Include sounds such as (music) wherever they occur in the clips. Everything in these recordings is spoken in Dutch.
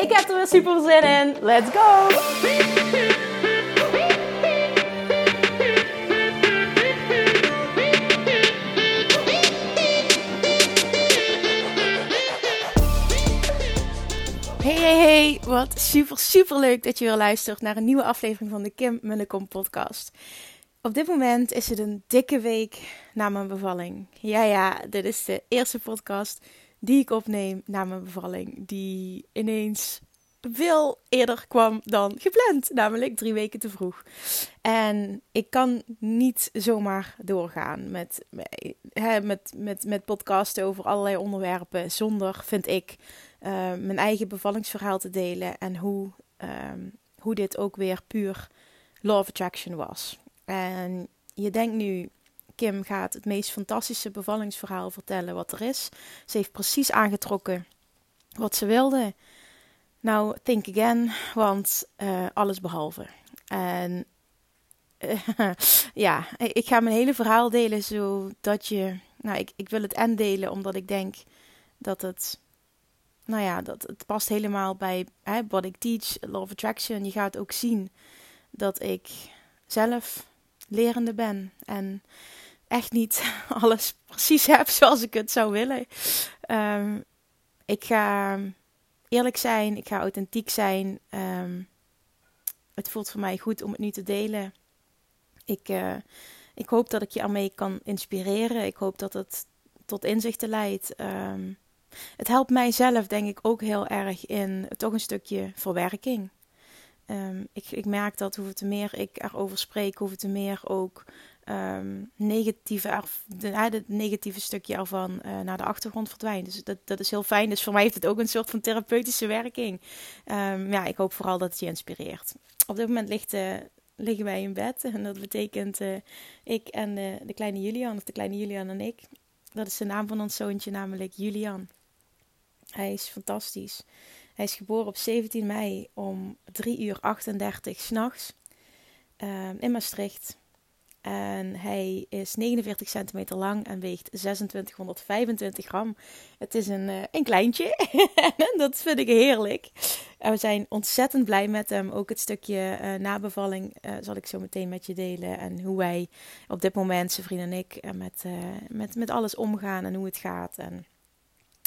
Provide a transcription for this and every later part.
Ik heb er weer super zin in. Let's go! Hey, hey, hey. Wat super, super leuk dat je weer luistert naar een nieuwe aflevering van de Kim Munnekom podcast. Op dit moment is het een dikke week na mijn bevalling. Ja, ja, dit is de eerste podcast die ik opneem na mijn bevalling. Die ineens veel eerder kwam dan gepland, namelijk drie weken te vroeg. En ik kan niet zomaar doorgaan met, met, met, met podcasten over allerlei onderwerpen zonder, vind ik, uh, mijn eigen bevallingsverhaal te delen en hoe, um, hoe dit ook weer puur law of attraction was. En je denkt nu, Kim gaat het meest fantastische bevallingsverhaal vertellen wat er is. Ze heeft precies aangetrokken wat ze wilde. Nou, think again, want uh, alles behalve. En (laughs) ja, ik ga mijn hele verhaal delen zodat je. Nou, ik, ik wil het en delen omdat ik denk dat het. Nou ja, dat het past helemaal bij hè, wat ik teach, Law of Attraction. Je gaat ook zien dat ik zelf lerende ben. En echt niet (laughs) alles precies heb zoals ik het zou willen. Um, ik ga eerlijk zijn, ik ga authentiek zijn. Um, het voelt voor mij goed om het nu te delen. Ik, uh, ik hoop dat ik je ermee kan inspireren. Ik hoop dat het tot inzichten leidt. Um, het helpt mijzelf, denk ik, ook heel erg in toch een stukje verwerking. Ik, ik merk dat hoe te meer ik erover spreek, hoe te meer ook um, negatieve, het negatieve stukje ervan uh, naar de achtergrond verdwijnt. Dus dat, dat is heel fijn. Dus voor mij heeft het ook een soort van therapeutische werking. Um, ja, ik hoop vooral dat het je inspireert. Op dit moment uh, liggen wij in bed. En dat betekent uh, ik en de kleine Julian, of de kleine Julian en ik. Dat is de naam van ons zoontje, namelijk Julian. Hij is fantastisch. Hij is geboren op 17 mei om 3 uur 38 s'nachts uh, in Maastricht. En hij is 49 centimeter lang en weegt 2625 gram. Het is een, uh, een kleintje. (laughs) dat vind ik heerlijk. En we zijn ontzettend blij met hem. Ook het stukje uh, nabevalling uh, zal ik zo meteen met je delen. En hoe wij op dit moment, zijn vriend en ik, met, met, met alles omgaan en hoe het gaat. En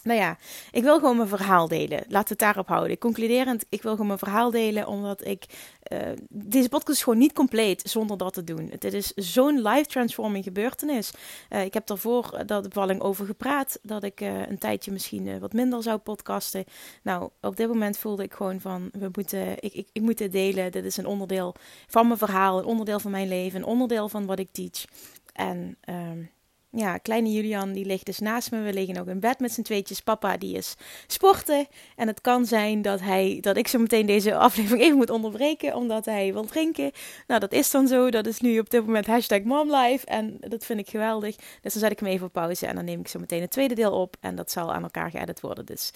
nou ja, ik wil gewoon mijn verhaal delen. Laat het daarop houden. Concluderend, ik wil gewoon mijn verhaal delen, omdat ik. Uh, deze podcast is gewoon niet compleet zonder dat te doen. Dit is zo'n life-transforming gebeurtenis. Uh, ik heb daarvoor dat bevalling over gepraat. Dat ik uh, een tijdje misschien wat minder zou podcasten. Nou, op dit moment voelde ik gewoon van: we moeten, ik, ik, ik moet dit delen. Dit is een onderdeel van mijn verhaal, een onderdeel van mijn leven, een onderdeel van wat ik teach. En. Uh, ja, kleine Julian die ligt dus naast me. We liggen ook in bed met z'n tweetjes. Papa die is sporten. En het kan zijn dat, hij, dat ik zo meteen deze (laughs) aflevering even moet onderbreken. Omdat hij wil drinken. Nou, dat is dan zo. Dat is nu op dit moment hashtag momlife. En dat vind ik geweldig. Dus dan zet ik hem even op pauze. En dan neem ik zo meteen het tweede deel op. En dat zal aan elkaar geëdit worden. Dus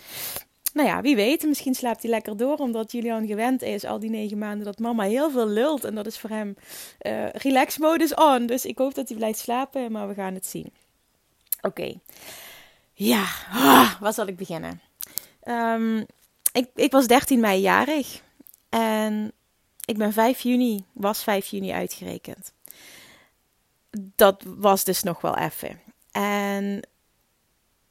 nou ja, wie weet, misschien slaapt hij lekker door, omdat Julian gewend is al die negen maanden dat mama heel veel lult. En dat is voor hem uh, relax-modus on. Dus ik hoop dat hij blijft slapen, maar we gaan het zien. Oké. Ja, ah, waar zal ik beginnen? Um, ik, ik was 13 mei jarig. En ik ben 5 juni, was 5 juni uitgerekend. Dat was dus nog wel even. En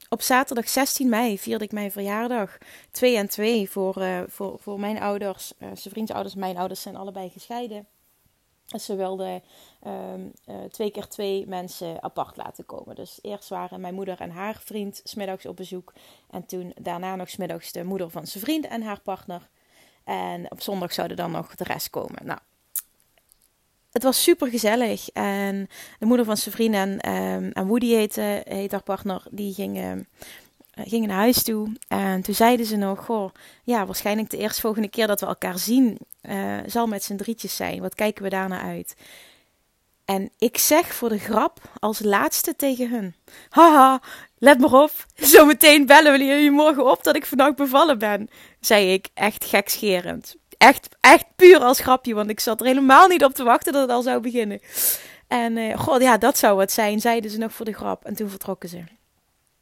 op zaterdag 16 mei vierde ik mijn verjaardag. 2 en 2 voor, uh, voor, voor mijn ouders. Uh, zijn vriendsouders en mijn ouders zijn allebei gescheiden. Dus ze wilden um, uh, twee keer twee mensen apart laten komen. Dus eerst waren mijn moeder en haar vriend smiddags op bezoek. En toen daarna nog smiddags de moeder van zijn vriend en haar partner. En op zondag zouden dan nog de rest komen. Nou, het was super gezellig. En de moeder van zijn en, um, en Woody heette, heet haar partner, die ging, gingen naar huis toe. En toen zeiden ze nog: Goh, ja, waarschijnlijk de eerstvolgende keer dat we elkaar zien, uh, zal met z'n drietjes zijn. Wat kijken we daarna uit? En ik zeg voor de grap als laatste tegen hun: Haha, let maar op. Zometeen bellen jullie morgen op dat ik vannacht bevallen ben. Zei ik, echt gekscherend. Echt, echt puur als grapje, want ik zat er helemaal niet op te wachten dat het al zou beginnen. En uh, god, ja, dat zou het zijn, zeiden ze nog voor de grap. En toen vertrokken ze.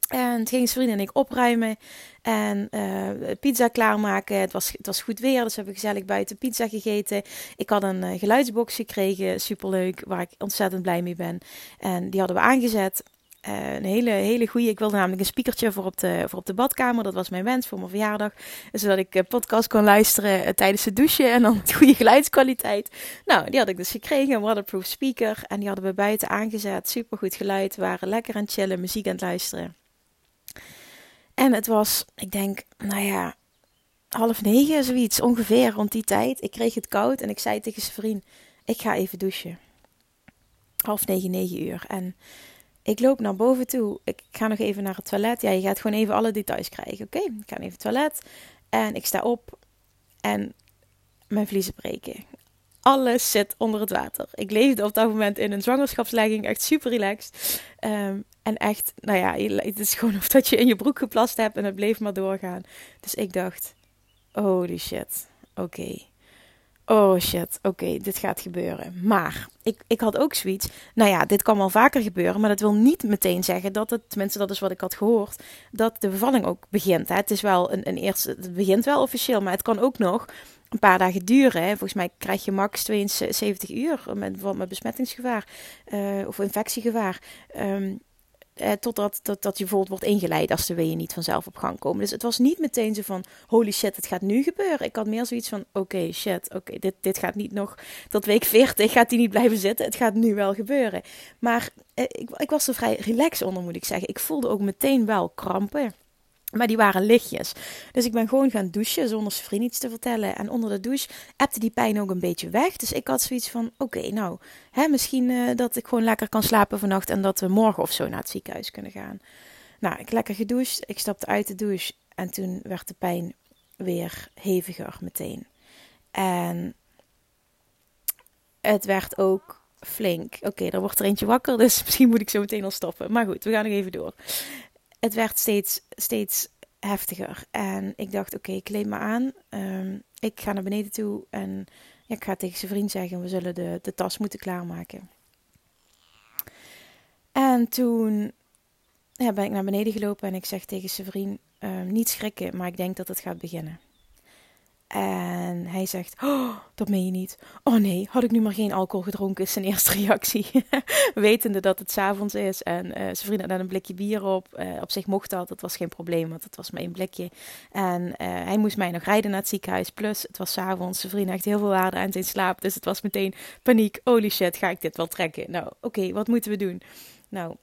En toen gingen vrienden en ik opruimen en uh, pizza klaarmaken. Het was, het was goed weer, dus we hebben gezellig buiten pizza gegeten. Ik had een uh, geluidsbox gekregen, superleuk, waar ik ontzettend blij mee ben. En die hadden we aangezet. Uh, een hele, hele goede. Ik wilde namelijk een speakertje voor op, de, voor op de badkamer. Dat was mijn wens voor mijn verjaardag. Zodat ik podcast kon luisteren tijdens het douchen. En dan (laughs) goede geluidskwaliteit. Nou, die had ik dus gekregen. Een waterproof speaker. En die hadden we buiten aangezet. Super goed geluid. We waren lekker aan het chillen, muziek aan het luisteren. En het was, ik denk, nou ja, half negen, zoiets ongeveer rond die tijd. Ik kreeg het koud en ik zei tegen zijn vriend: Ik ga even douchen. Half negen, negen uur. En ik loop naar boven toe. Ik ga nog even naar het toilet. Ja, je gaat gewoon even alle details krijgen. Oké, ik ga even het toilet. En ik sta op. En mijn vliezen breken. Alles zit onder het water. Ik leefde op dat moment in een zwangerschapslegging. Echt super relaxed. Um, en echt, nou ja, het is gewoon (laughs) of dat je in je broek geplast hebt en het bleef maar doorgaan. Dus ik dacht, holy shit, oké. Oh shit, oké, dit gaat gebeuren. Maar ik, ik had ook zoiets. Nou ja, dit kan wel vaker gebeuren. Maar dat wil niet meteen zeggen dat het, tenminste, dat is wat ik had gehoord. Dat de bevalling ook begint. Het is wel een, een eerste. Het begint wel officieel, maar het kan ook nog een paar dagen duren. Hè. Volgens mij krijg je max 72 uur met, met besmettingsgevaar uh, of infectiegevaar. Um, eh, totdat dat, dat je bijvoorbeeld wordt ingeleid als de weeën niet vanzelf op gang komen. Dus het was niet meteen zo van, holy shit, het gaat nu gebeuren. Ik had meer zoiets van, oké, shit, oké, dit, dit gaat niet nog tot week 40, gaat die niet blijven zitten. Het gaat nu wel gebeuren. Maar eh, ik, ik was er vrij relaxed onder, moet ik zeggen. Ik voelde ook meteen wel krampen. Maar die waren lichtjes. Dus ik ben gewoon gaan douchen zonder zijn vriend iets te vertellen. En onder de douche appte die pijn ook een beetje weg. Dus ik had zoiets van: oké, nou, hè, misschien uh, dat ik gewoon lekker kan slapen vannacht. En dat we morgen of zo naar het ziekenhuis kunnen gaan. Nou, ik lekker gedoucht. Ik stapte uit de douche. En toen werd de pijn weer heviger meteen. En het werd ook flink. Oké, okay, er wordt er eentje wakker. (laughs) Dus misschien moet ik zo meteen al stoppen. Maar goed, we gaan nog even door het werd steeds, steeds heftiger. En ik dacht, oké, ik kleed me aan. Um, ik ga naar beneden toe en ik ga tegen zijn vriend zeggen, we zullen de, de tas moeten klaarmaken. En toen ja, ben ik naar beneden gelopen en ik zeg tegen zijn vriend, um, niet schrikken, maar ik denk dat het gaat beginnen. En hij zegt: oh, Dat meen je niet. Oh nee, had ik nu maar geen alcohol gedronken, is zijn (laughs) eerste reactie. (laughs) Wetende dat het s'avonds is. En uh, zijn vriend had een blikje bier op. Uh, op zich mocht dat, dat was geen probleem, want het was maar één blikje. En uh, hij moest mij nog rijden naar het ziekenhuis. Plus, het was s'avonds. Zijn vriend echt heel veel waarde aan zijn slaap. Dus het was meteen paniek. Holy shit, ga ik dit wel trekken? Nou, oké, wat moeten we doen? Nou,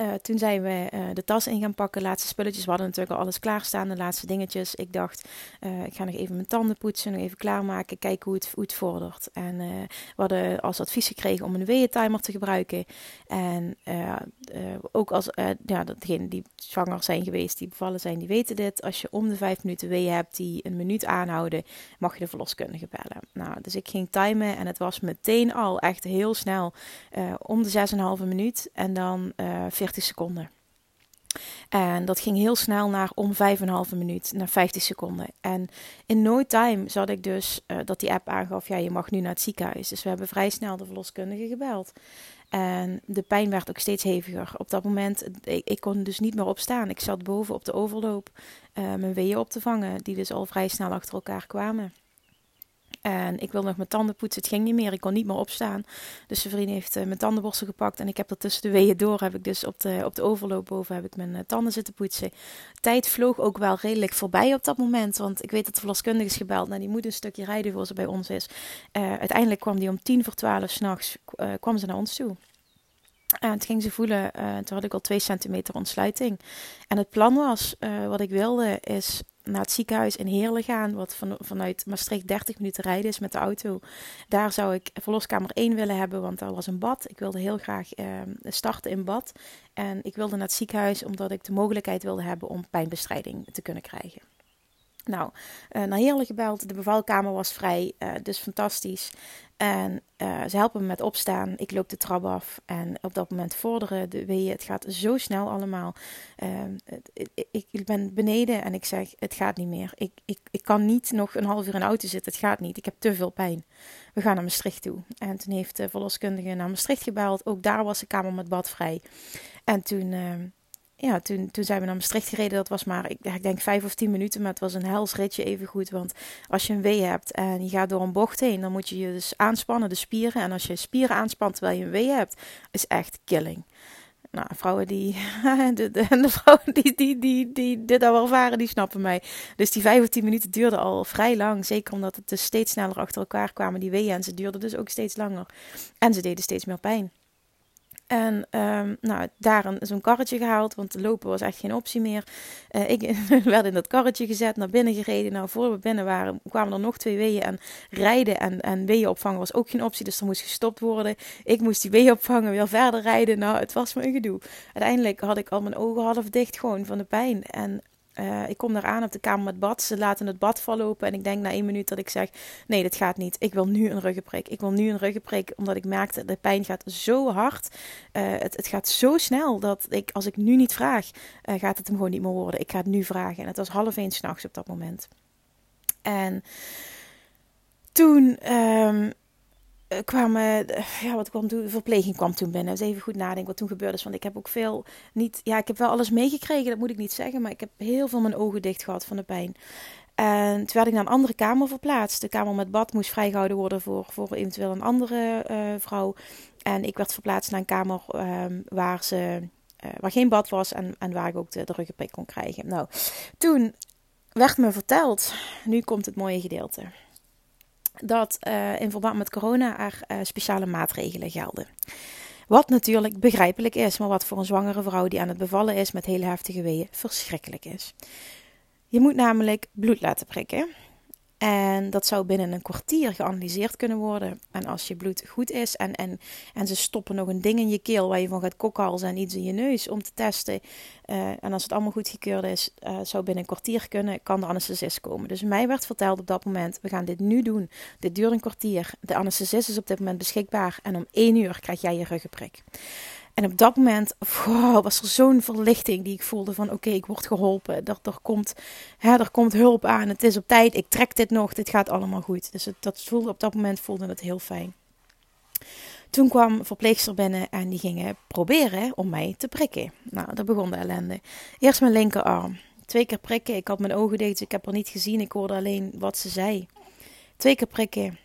uh, toen zijn we uh, de tas in gaan pakken, laatste spulletjes. We hadden natuurlijk al alles klaarstaan, de laatste dingetjes. Ik dacht, uh, ik ga nog even mijn tanden poetsen, nog even klaarmaken, kijken hoe het, hoe het vordert. En we hadden als advies gekregen om een weeëntimer te gebruiken. En ook als, ja, degenen die zwanger zijn geweest, die bevallen zijn, die weten dit. Als je om de vijf minuten weeën hebt die een minuut aanhouden, mag je de verloskundige bellen. Nou, dus ik ging timen en het was meteen al echt heel snel om de 6,5 minuut. En dan 40 40 seconden. En dat ging heel snel naar om 5,5 minuut, naar 50 seconden. En in no time zat ik dus uh, dat die app aangaf: ja, je mag nu naar het ziekenhuis. Dus we hebben vrij snel de verloskundige gebeld. En de pijn werd ook steeds heviger. Op dat moment, ik, kon dus niet meer opstaan. Ik zat boven op de overloop uh, mijn weeën op te vangen, die dus al vrij snel achter elkaar kwamen. En ik wil nog mijn tanden poetsen. Het ging niet meer. Ik kon niet meer opstaan. Dus zijn vriend heeft uh, mijn tandenborstel gepakt. En ik heb er tussen de weeën door. Heb ik dus op de, op de overloop boven heb ik mijn uh, tanden zitten poetsen. Tijd vloog ook wel redelijk voorbij op dat moment. Want ik weet dat de verloskundige is gebeld. Nou, die moet een stukje rijden voor ze bij ons is. Uh, uiteindelijk kwam die om tien voor twaalf s'nachts. kwam ze naar ons toe. En het ging ze voelen. toen had ik al twee centimeter ontsluiting. En het plan was, wat ik wilde, is naar het ziekenhuis in Heerlen gaan, wat van, vanuit Maastricht 30 minuten rijden is met de auto. Daar zou ik verloskamer 1 willen hebben, want daar was een bad. Ik wilde heel graag uh, starten in bad. En ik wilde naar het ziekenhuis omdat ik de mogelijkheid wilde hebben om pijnbestrijding te kunnen krijgen. Nou, uh, naar Heerlen gebeld. De bevalkamer was vrij, uh, dus fantastisch. En uh, ze helpen me met opstaan. Ik loop de trap af. En op dat moment vorderen de weeën. Het gaat zo snel allemaal. ik, ik, ben beneden en ik zeg: Het gaat niet meer. Ik, ik, ik kan niet nog een half uur in de auto zitten. Het gaat niet. Ik heb te veel pijn. We gaan naar Maastricht toe. En toen heeft de verloskundige naar Maastricht gebeld. Ook daar was de kamer met bad vrij. En toen ja, toen, toen zijn we naar Maastricht gereden. Dat was maar, ik, denk vijf of tien minuten. Maar het was een hels ritje even goed. Want als je een wee hebt en je gaat door een bocht heen, dan moet je je dus aanspannen, de spieren. En als je spieren aanspant terwijl je een wee hebt, is echt killing. Nou, vrouwen die, (laughs) de, de, vrouwen die, die, die, die dit al ervaren, die snappen mij. Dus die vijf of tien minuten duurde al vrij lang. Zeker omdat het dus steeds sneller achter elkaar kwamen, die weeën. En ze duurden dus ook steeds langer. En ze deden steeds meer pijn. En um, nou, daar zo'n karretje gehaald, want lopen was echt geen optie meer. Uh, ik (laughs) werd in dat karretje gezet, naar binnen gereden. Nou, voor we binnen waren, kwamen er nog twee weeën. En rijden en, en weeën opvangen was ook geen optie, dus er moest gestopt worden. Ik moest die weeën opvangen, weer verder rijden. Nou, het was me een gedoe. Uiteindelijk had ik al mijn ogen half dicht gewoon van de pijn. En uh, ik kom daar aan op de kamer met bad. Ze laten het bad vallopen. En ik denk na één minuut dat ik zeg: Nee, dit gaat niet. Ik wil nu een ruggenprik. Ik wil nu een ruggenprik. Omdat ik merkte: de pijn gaat zo hard. Uh, het, het, gaat zo snel dat ik, als ik nu niet vraag, uh, gaat het hem gewoon niet meer worden. Ik ga het nu vragen. En het was half één s'nachts op dat moment. En toen. Um, eh, kwamen, eh, ja, wat kwam toen, verpleging kwam toen binnen. Dus even goed nadenken wat toen gebeurde is. Want ik heb ook veel, niet, ja, ik heb wel alles meegekregen, dat moet ik niet zeggen. Maar ik heb heel veel mijn ogen dicht gehad van de pijn. En toen werd ik naar een andere kamer verplaatst. De kamer met bad moest vrijgehouden worden voor, voor eventueel een andere uh, vrouw. En ik werd verplaatst naar een kamer um, waar, ze, waar geen bad was en, en waar ik ook de, de ruggenprik kon krijgen. Nou, toen werd me verteld, nu komt het mooie gedeelte dat uh, in verband met corona er uh, speciale maatregelen gelden. Wat natuurlijk begrijpelijk is, maar wat voor een zwangere vrouw die aan het bevallen is met hele heftige weeën verschrikkelijk is. Je moet namelijk bloed laten prikken. En dat zou binnen een kwartier geanalyseerd kunnen worden. En als je bloed goed is en, en, en ze stoppen nog een ding in je keel waar je van gaat kokhalzen en iets in je neus om te testen. Uh, en als het allemaal goed gekeurd is, uh, zou binnen een kwartier kunnen, kan de anesthesist komen. Dus mij werd verteld op dat moment, we gaan dit nu doen. Dit duurt een kwartier. De anesthesist is op dit moment beschikbaar en om één uur krijg jij je ruggenprik. En op dat moment was er zo'n verlichting die ik voelde van oké, ik word geholpen. Er, er, komt, hè, er komt hulp aan, het is op tijd, ik trek dit nog, dit gaat allemaal goed. Dus dat voelde, op dat moment voelde het heel fijn. Toen kwam verpleegster binnen en die gingen proberen om mij te prikken. Nou, daar begon de ellende. Eerst mijn linkerarm. Twee keer prikken, ik had mijn ogen dicht, dus ik heb er niet gezien, ik hoorde alleen wat ze zei. Twee keer prikken.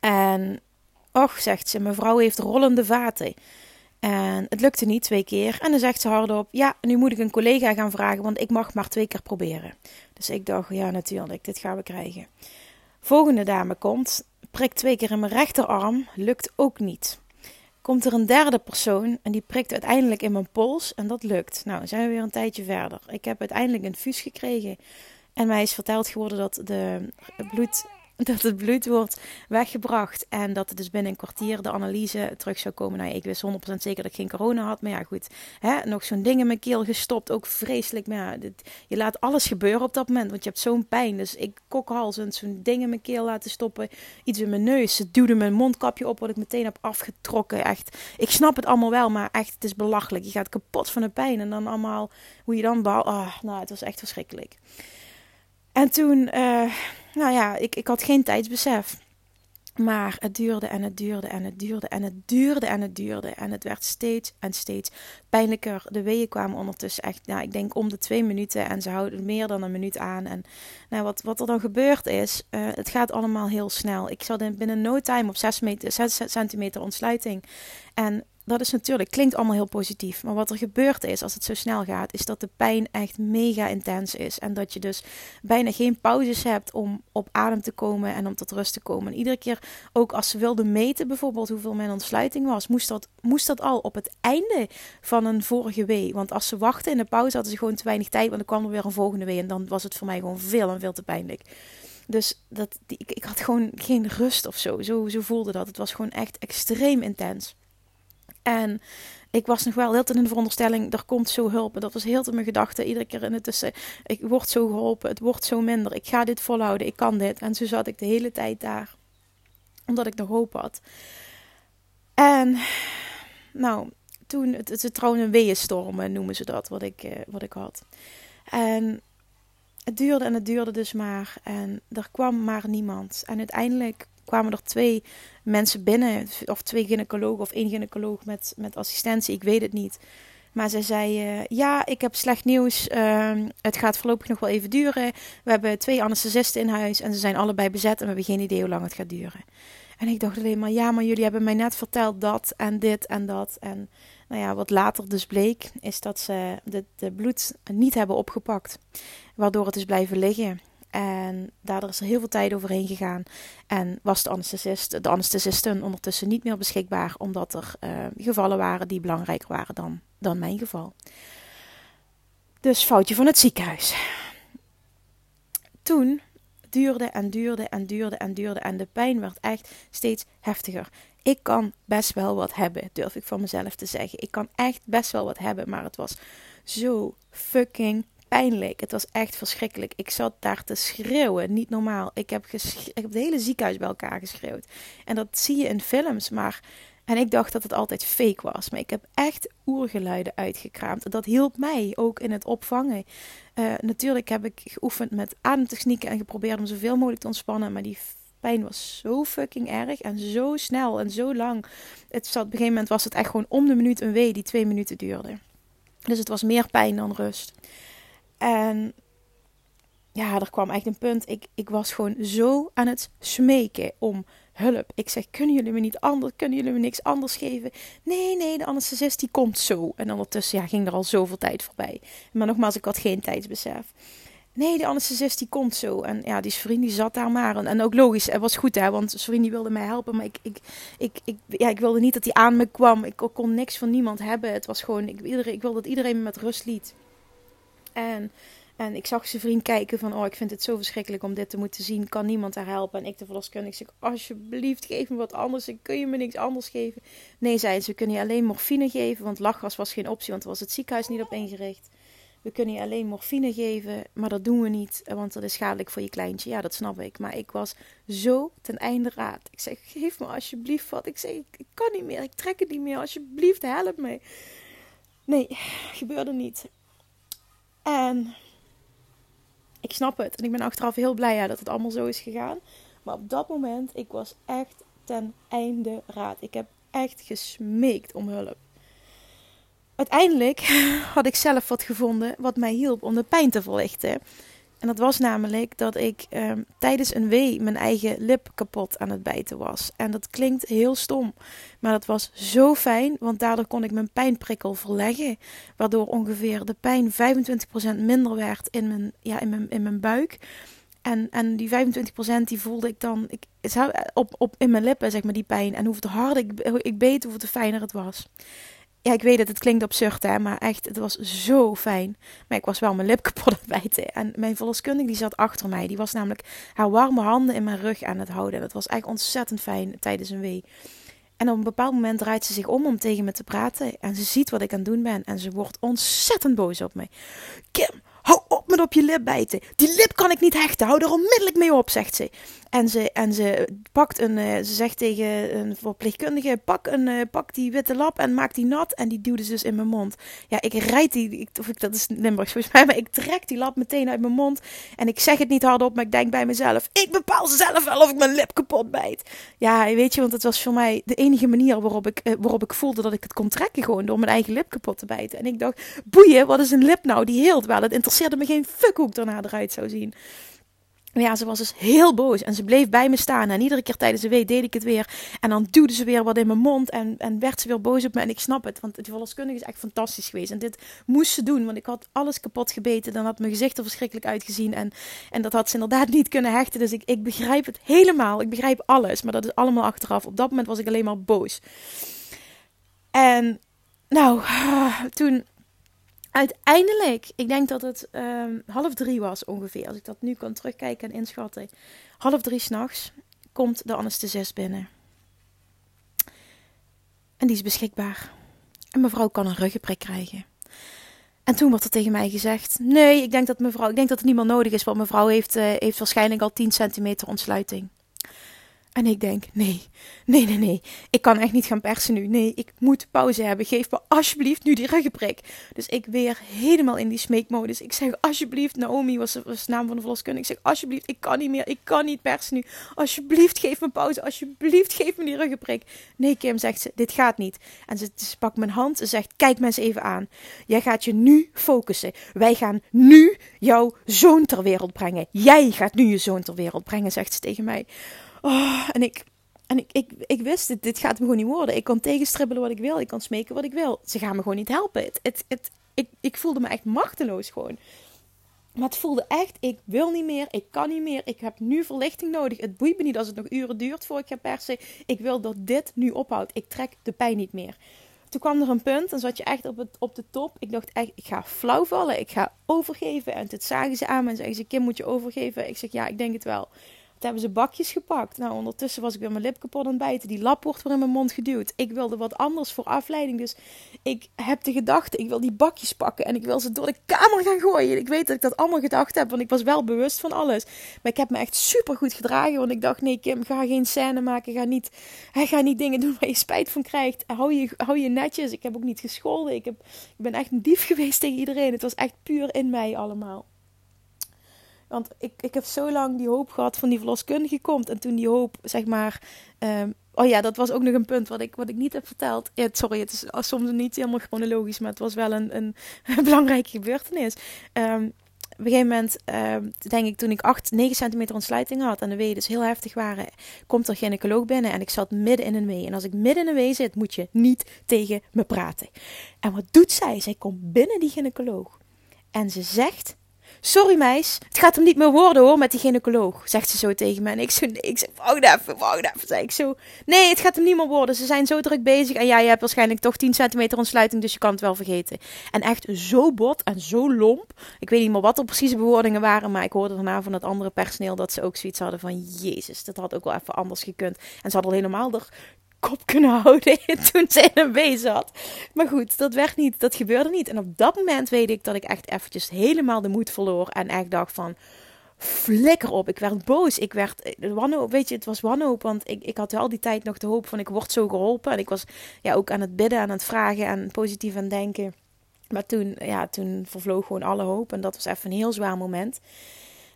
En, och, zegt ze, mevrouw heeft rollende vaten. En het lukte niet twee keer. En dan zegt ze hardop: Ja, nu moet ik een collega gaan vragen, want ik mag maar twee keer proberen. Dus ik dacht: Ja, natuurlijk, dit gaan we krijgen. Volgende dame komt, prikt twee keer in mijn rechterarm, lukt ook niet. Komt er een derde persoon en die prikt uiteindelijk in mijn pols en dat lukt. Nou, zijn we weer een tijdje verder. Ik heb uiteindelijk een fus gekregen en mij is verteld geworden dat de bloed (laughs) dat het bloed wordt weggebracht en dat het dus binnen een kwartier de analyse terug zou komen. Nou, ik wist 100% zeker dat ik geen corona had, maar ja, goed. Hè, nog zo'n ding in mijn keel gestopt, ook vreselijk. Maar ja, je laat alles gebeuren op dat moment, want je hebt zo'n pijn. Dus ik kokhalzend zo'n ding in mijn keel laten stoppen, iets in mijn neus. Ze duwde mijn mondkapje op, wat ik meteen heb afgetrokken. Echt, ik snap het allemaal wel, maar echt, het is belachelijk. Je gaat kapot van de pijn en dan allemaal, hoe je dan... Oh, nou, het was echt verschrikkelijk. En toen, uh, nou ja, ik, ik had geen tijdsbesef. Maar het duurde en het duurde en het duurde en het duurde en het duurde. En het werd steeds en steeds pijnlijker. De weeën kwamen ondertussen echt, nou, ik denk om de twee minuten. En ze houden meer dan een minuut aan. En nou, wat, wat er dan gebeurd is, uh, het gaat allemaal heel snel. Ik zat in, binnen no time op 6, meter, 6 centimeter ontsluiting. En dat is natuurlijk, klinkt allemaal heel positief. Maar wat er gebeurt is, als het zo snel gaat, is dat de pijn echt mega intens is. En dat je dus bijna geen pauzes hebt om op adem te komen en om tot rust te komen. En iedere keer, ook als ze wilden meten bijvoorbeeld hoeveel mijn ontsluiting was, moest dat, moest dat al op het einde van een vorige wee. Want als ze wachten in de pauze, hadden ze gewoon te weinig tijd, want dan kwam er weer een volgende wee. En dan was het voor mij gewoon veel en veel te pijnlijk. Dus dat, ik, ik had gewoon geen rust of zo. zo. Zo voelde dat. Het was gewoon echt extreem intens. En ik was nog wel heel in de veronderstelling, er komt zo hulp. En dat was heel te mijn gedachte, iedere keer in het tussen. Ik word zo geholpen, het wordt zo minder. Ik ga dit volhouden, ik kan dit. En zo zat ik de hele tijd daar. Omdat ik nog hoop had. En nou, toen, het, het trouwens een weeënstorm noemen ze dat, wat ik, eh, wat ik had. En het duurde en het duurde dus maar. En er kwam maar niemand. En uiteindelijk kwamen er twee mensen binnen, of twee gynaecologen of één gynaecoloog met, met assistentie, ik weet het niet. Maar zij zei: uh, Ja, ik heb slecht nieuws. Uh, het gaat voorlopig nog wel even duren. We hebben twee anesthesisten in huis en ze zijn allebei bezet en we hebben geen idee hoe lang het gaat duren. En ik dacht alleen maar: Ja, maar jullie hebben mij net verteld dat en dit en dat. En nou ja, wat later dus bleek, is dat ze de, de bloed niet hebben opgepakt, waardoor het is blijven liggen. En daardoor is er heel veel tijd overheen gegaan. En was de anesthesist, de anesthesisten ondertussen niet meer beschikbaar, omdat er uh, gevallen waren die belangrijker waren dan, dan mijn geval. Dus foutje van het ziekenhuis. Toen duurde en duurde en duurde en duurde en de pijn werd echt steeds heftiger. Ik kan best wel wat hebben, durf ik van mezelf te zeggen. Ik kan echt best wel wat hebben, maar het was zo fucking pijnlijk. Het was echt verschrikkelijk. Ik zat daar te schreeuwen, niet normaal. Ik heb, ik heb het hele ziekenhuis bij elkaar geschreeuwd. En dat zie je in films, maar... En ik dacht dat het altijd fake was. Maar ik heb echt oergeluiden uitgekraamd. Dat hielp mij ook in het opvangen. Uh, natuurlijk heb ik geoefend met ademtechnieken en geprobeerd om zoveel mogelijk te ontspannen. Maar die pijn was zo fucking erg en zo snel en zo lang. Het zat, op een gegeven moment was het echt gewoon om de minuut een wee die twee minuten duurde. Dus het was meer pijn dan rust. En ja, er kwam echt een punt. Ik, ik was gewoon zo aan het smeken om hulp. Ik zeg, kunnen jullie me niet anders, kunnen jullie me niks anders geven? Nee, nee, de anesthesist die komt zo. En ondertussen ja, ging er al zoveel tijd voorbij. Maar nogmaals, ik had geen tijdsbesef. Nee, de anesthesist die komt zo. En ja, die vriend die zat daar maar. En, ook logisch, het was goed hè, want vriend die wilde mij helpen. Maar ik, ik, ik, ja, ik wilde niet dat hij aan me kwam. Ik kon niks van niemand hebben. Het was gewoon, ik, ik wilde dat iedereen me met rust liet. En, en ik zag zijn vriend kijken van, oh, ik vind het zo verschrikkelijk om dit te moeten zien. Kan niemand daar helpen? En ik de verloskundige zeg, alsjeblieft, geef me wat anders. Kun je me niks anders geven? Nee, zei ze, we kunnen je alleen morfine geven, want lachgas was geen optie, want er was het ziekenhuis niet op ingericht. We kunnen je alleen morfine geven, maar dat doen we niet, want dat is schadelijk voor je kleintje. Ja, dat snap ik. Maar ik was zo ten einde raad. Ik zeg, geef me alsjeblieft wat. Ik zeg, ik kan niet meer, ik trek het niet meer. Alsjeblieft, help me. Nee, gebeurde niet. En ik snap het. En ik ben achteraf heel blij dat het allemaal zo is gegaan. Maar op dat moment, ik was echt ten einde raad. Ik heb echt gesmeekt om hulp. Uiteindelijk (laughs) had ik zelf wat gevonden wat mij hielp om de pijn te verlichten. En dat was namelijk dat ik ehm, tijdens een wee mijn eigen lip kapot aan het bijten was. En dat klinkt heel stom, maar dat was zo fijn, want daardoor kon ik mijn pijnprikkel verleggen. Waardoor ongeveer de pijn 25% minder werd in mijn, ja, in mijn, in mijn buik. En, en die 25% die voelde ik dan ik, op, op in mijn lippen, zeg maar, die pijn. En hoe harder ik, ik beet, hoe fijner het was. Ja, ik weet het, het klinkt absurd, hè, maar echt, het was zo fijn. Maar ik was wel mijn lip (laughs) kapot aan bijten. En mijn verloskundige die zat achter mij. Die was namelijk haar warme handen in mijn rug aan het houden. En dat was echt ontzettend fijn tijdens een wee. En op een bepaald moment draait ze zich om om tegen me te praten. En ze ziet wat ik aan het doen ben. En ze wordt ontzettend boos op mij. Kim, hou op met op je lip bijten. Die lip kan ik niet hechten. Hou er onmiddellijk mee op, zegt ze. En ze, en ze pakt een, uh, ze zegt tegen een verpleegkundige: pak, een, uh, pak die witte lap en maak die nat. En die duwde ze dus in mijn mond. Ja, ik rijd die, ik, of ik, dat is Limburgs volgens mij, maar ik trek die lap meteen uit mijn mond. En ik zeg het niet hardop, maar ik denk bij mezelf: ik bepaal zelf wel of ik mijn lip kapot bijt. Ja, weet je, want het was voor mij de enige manier waarop ik, uh, waarop ik voelde dat ik het kon trekken, gewoon door mijn eigen lip kapot te bijten. En ik dacht: boeien, wat is een lip nou die heelt wel? Het interesseerde me geen fuck hoe ik daarna eruit zou zien. Ja, ze was dus heel boos en ze bleef bij me staan. En iedere keer tijdens de week deed ik het weer. En dan duwde ze weer wat in mijn mond en, en werd ze weer boos op me. En ik snap het, want het verloskundige is echt fantastisch geweest. En dit moest ze doen, want ik had alles kapot gebeten. Dan had mijn gezicht er verschrikkelijk uitgezien. En, en dat had ze inderdaad niet kunnen hechten. Dus ik, ik begrijp het helemaal. Ik begrijp alles, maar dat is allemaal achteraf. Op dat moment was ik alleen maar boos. En nou, toen uiteindelijk, ik denk dat het ehm, half drie was ongeveer, als ik dat nu kan terugkijken en inschatten. Half drie s'nachts komt de anesthesist binnen. En die is beschikbaar. En mevrouw kan een ruggenprik krijgen. En toen wordt er tegen mij gezegd: Nee, ik denk dat mevrouw, ik denk dat het niet meer nodig is, want mevrouw heeft, uh, heeft waarschijnlijk al 10 centimeter ontsluiting. En ik denk, nee, nee, nee, nee. Ik kan echt niet gaan persen nu. Nee, ik moet pauze hebben. Geef me alsjeblieft nu die ruggenprik. Dus ik weer helemaal in die smeekmodus. Ik zeg, alsjeblieft, Naomi was, de naam van de verloskundige. Ik zeg, alsjeblieft, ik kan niet meer. Ik kan niet persen nu. Alsjeblieft, geef me pauze. Alsjeblieft, geef me die ruggenprik. Nee, Kim, zegt ze, dit gaat niet. En ze, ze pakt mijn hand. Ze zegt, kijk me eens even aan. Jij gaat je nu focussen. Wij gaan nu jouw zoon ter wereld brengen. Jij gaat nu je zoon ter wereld brengen, zegt ze tegen mij. Oh, en ik, en ik, ik, wist het, dit gaat me gewoon niet worden. Ik kan tegenstribbelen wat ik wil, ik kan smeken wat ik wil. Ze gaan me gewoon niet helpen. Het, het, ik, ik voelde me echt machteloos gewoon. Maar het voelde echt, ik wil niet meer, ik kan niet meer, ik heb nu verlichting nodig. Het boeit me niet als het nog uren duurt voor ik ga persen. Ik wil dat dit nu ophoudt. Ik trek de pijn niet meer. Toen kwam er een punt, dan zat je echt op, het, op de top. Ik dacht echt, ik ga flauw vallen, ik ga overgeven. En toen zagen ze aan me en zeiden ze, Kim, moet je overgeven? Ik zeg, ja, ik denk het wel. Hebben ze bakjes gepakt. Nou, ondertussen was ik weer mijn lip kapot aan het bijten. Die lap wordt weer in mijn mond geduwd. Ik wilde wat anders voor afleiding. Dus ik heb de gedachte, ik wil die bakjes pakken. En ik wil ze door de kamer gaan gooien. Ik weet dat ik dat allemaal gedacht heb, want ik was wel bewust van alles. Maar ik heb me echt super goed gedragen. Want ik dacht, nee Kim, ga geen scène maken. Ga niet, ga niet dingen doen waar je spijt van krijgt. Hou je, hou je netjes. Ik heb ook niet gescholden. Ik, heb, ik ben echt een dief (laughs) geweest tegen iedereen. Het was echt puur in mij allemaal. Want ik, ik heb zo lang die hoop gehad van die verloskundige komt. En toen die hoop, zeg maar. Um, oh ja, dat was ook nog een punt wat ik, wat ik niet heb verteld. Sorry, het is soms niet helemaal chronologisch, maar het was wel een, een, (laughs) belangrijke gebeurtenis. Um, op een gegeven moment, uh, denk ik, toen ik 8, 9 centimeter ontsluiting had en de weeën dus heel heftig waren, komt er gynaecoloog binnen en ik zat midden in een wee. En als ik midden in een wee zit, moet je niet tegen me praten. En wat doet zij? Zij komt binnen die gynaecoloog en ze zegt Sorry meis, het gaat hem niet meer worden hoor met die gynaecoloog, zegt ze zo tegen me. En ik zo, nee, ik zeg, wacht even, wacht even, zeg ik zo. Nee, het gaat hem niet meer worden, ze zijn zo druk bezig. En ja, je hebt waarschijnlijk toch 10 centimeter ontsluiting, dus je kan het wel vergeten. En echt zo bot en zo lomp. Ik weet niet meer wat er precieze bewoordingen waren, maar ik hoorde daarna van het andere personeel dat ze ook zoiets hadden van, jezus, dat had ook wel even anders gekund. En ze hadden helemaal er kop kunnen houden (laughs) toen ze in een wee zat. Maar goed, dat werd niet, dat gebeurde niet. En op dat moment weet ik dat ik echt eventjes helemaal de moed verloor en echt dacht van flikker op. Ik werd boos. Ik werd eh, wanhoop. Weet je, het was wanhoop. Want ik, ik had al die tijd nog de hoop van ik word zo geholpen. En ik was ja, ook aan het bidden, aan het vragen en positief aan denken. Maar toen, ja, toen vervloog gewoon alle hoop. En dat was even een heel zwaar moment.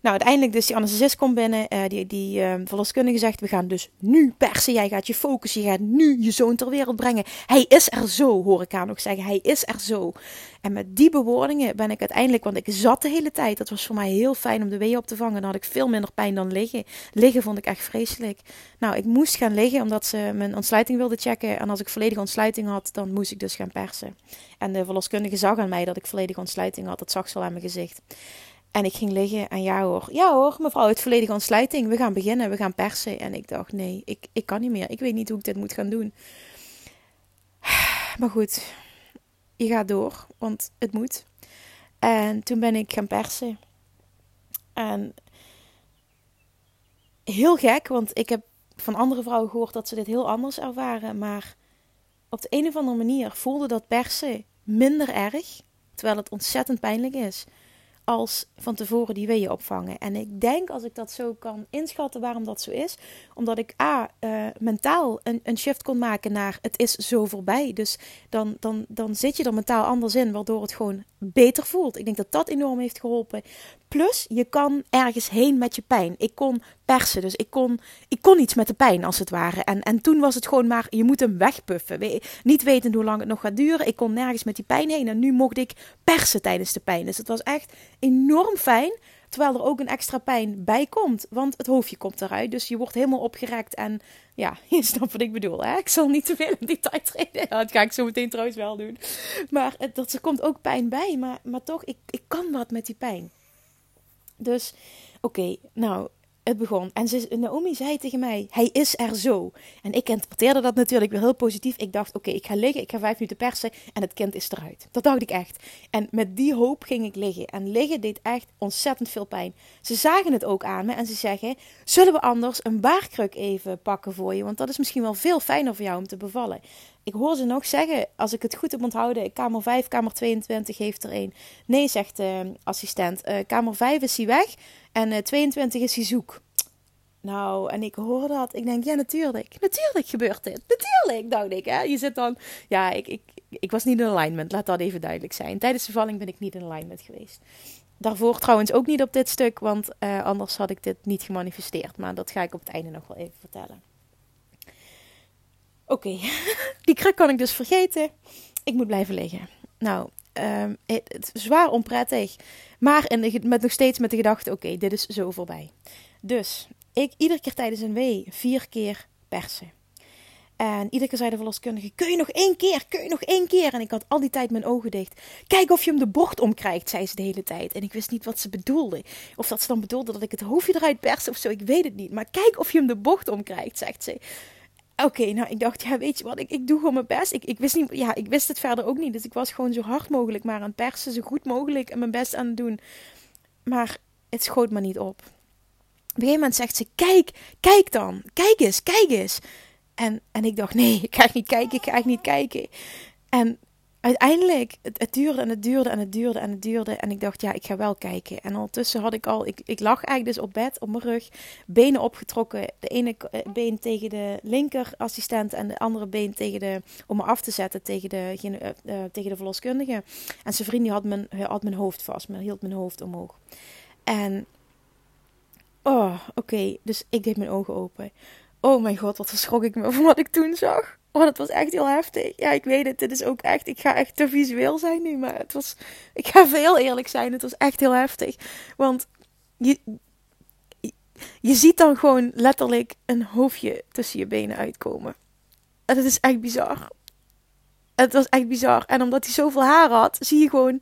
Nou, uiteindelijk dus die anesthesist komt binnen. Uh, die die uh, verloskundige zegt, we gaan dus nu persen. Jij gaat je focussen. Je gaat nu je zoon ter wereld brengen. Hij is er zo, hoor ik haar nog zeggen. Hij is er zo. En met die bewoordingen ben ik uiteindelijk, want ik zat de hele tijd. Dat was voor mij heel fijn om de wee op te vangen. Dan had ik veel minder pijn dan liggen. Liggen vond ik echt vreselijk. Nou, ik moest gaan liggen omdat ze mijn ontsluiting wilde checken. En als ik volledige ontsluiting had, dan moest ik dus gaan persen. En de verloskundige zag aan mij dat ik volledige ontsluiting had. Dat zag ze al aan mijn gezicht. En ik ging liggen en ja hoor, ja hoor, mevrouw, het volledige ontsluiting. We gaan beginnen, we gaan persen. En ik dacht, nee, ik, ik kan niet meer. Ik weet niet hoe ik dit moet gaan doen. Maar goed, je gaat door, want het moet. En toen ben ik gaan persen. En heel gek, want ik heb van andere vrouwen gehoord dat ze dit heel anders ervaren. Maar op de een of andere manier voelde dat persen minder erg, terwijl het ontzettend pijnlijk is als van tevoren die weeën opvangen. En ik denk als ik dat zo kan inschatten waarom dat zo is, omdat ik A, uh, mentaal een, een shift kon maken naar het is zo voorbij. Dus dan, dan, dan zit je er mentaal anders in, waardoor het gewoon beter voelt. Ik denk dat dat enorm heeft geholpen. Plus, je kan ergens heen met je pijn. Ik kon persen, dus ik kon, ik kon iets met de pijn als het ware. En, en toen was het gewoon maar, je moet hem wegpuffen. We, niet weten hoe lang het nog gaat duren. Ik kon nergens met die pijn heen. En nu mocht ik persen tijdens de pijn. Dus het was echt enorm fijn. terwijl er ook een extra pijn bij komt. Want het hoofdje komt eruit. Dus je wordt helemaal opgerekt. En ja, (laughs) je snapt wat ik bedoel. Hè? Ik zal niet te veel in detail treden. dat ga ik zo meteen trouwens wel doen. Maar dat, er komt ook pijn bij. Maar, maar toch, ik, ik kan wat met die pijn. Dus oké, nou, het begon. En ze, Naomi zei tegen mij: Hij is er zo. En ik interpreteerde dat natuurlijk weer heel positief. Ik dacht: Oké, ik ga liggen, ik ga vijf minuten persen en het kind is eruit. Dat dacht ik echt. En met die hoop ging ik liggen. En liggen deed echt ontzettend veel pijn. Ze zagen het ook aan me en ze zeggen: Zullen we anders een baarkruk even pakken voor je? Want dat is misschien wel veel fijner voor jou om te bevallen. Ik hoor ze nog zeggen, als ik het goed heb onthouden, kamer 5, kamer 22 heeft er een. Nee, zegt de assistent, uh, kamer 5 is hij weg en uh, eh, 22 is hij zoek. Nou, en ik hoor dat. Ik denk, ja, natuurlijk. Natuurlijk gebeurt dit. Natuurlijk, dacht ik. Hè? Je zit dan... Ja, ik, ik, ik was niet in alignment. Laat dat even duidelijk zijn. Tijdens de valling ben ik niet in alignment geweest. Daarvoor trouwens ook niet op dit stuk, want uh, anders had ik dit niet gemanifesteerd. Maar dat ga ik op het einde nog wel even vertellen. Oké, (laughs) die kruk kan ik dus vergeten. Ik moet blijven liggen. Nou, um, het, is zwaar onprettig. Maar in met nog steeds met de gedachte: oké, dit is zo voorbij. Dus ik iedere keer tijdens een wee vier keer persen. En iedere keer zei de verloskundige: Kun je nog één keer? Kun je nog één keer? En ik had al die tijd mijn ogen dicht. Kijk of je hem de bocht omkrijgt, zei ze de hele tijd. En ik wist niet wat ze bedoelde. Of dat ze dan bedoelde dat ik het hoofdje eruit perste of zo. Ik weet het niet. Maar kijk of je hem de bocht omkrijgt, zegt ze. Oké, nou ik dacht, ja, weet je wat, ik, ik doe gewoon mijn best. Ik, ik, wist niet, ja, ik wist het verder ook niet. Dus ik was gewoon zo hard mogelijk maar aan het persen, zo goed mogelijk en mijn best aan het doen. Maar het schoot me niet op. Op een moment zegt ze: Kijk, kijk dan, kijk eens, kijk eens. En, en ik dacht: Nee, ik ga niet kijken, ik ga echt niet kijken. En uiteindelijk, het, het, duurde en het duurde en het duurde en het duurde. En ik dacht, ja, ik ga wel kijken. En ondertussen had ik al, ik, ik lag eigenlijk dus op bed, op mijn rug, benen opgetrokken. De ene eh, been tegen de linkerassistent en de andere been tegen de, om me af te zetten tegen de, uh, tegen de verloskundige. En zijn vriend had mijn, had mijn hoofd vast, maar hield mijn hoofd omhoog. En, oh, oké, dus ik deed mijn ogen open. Oh mijn god, wat verschrok ik me van wat ik toen zag. Oh, dat was echt heel heftig. Ja, ik weet het. Dit is ook echt. Ik ga echt te visueel zijn nu. Maar het was. Ik ga veel eerlijk zijn. Het was echt heel heftig. Want je. Je ziet dan gewoon letterlijk een hoofdje tussen je benen uitkomen. En het is echt bizar. Het was echt bizar. En omdat hij zoveel haar had, zie je gewoon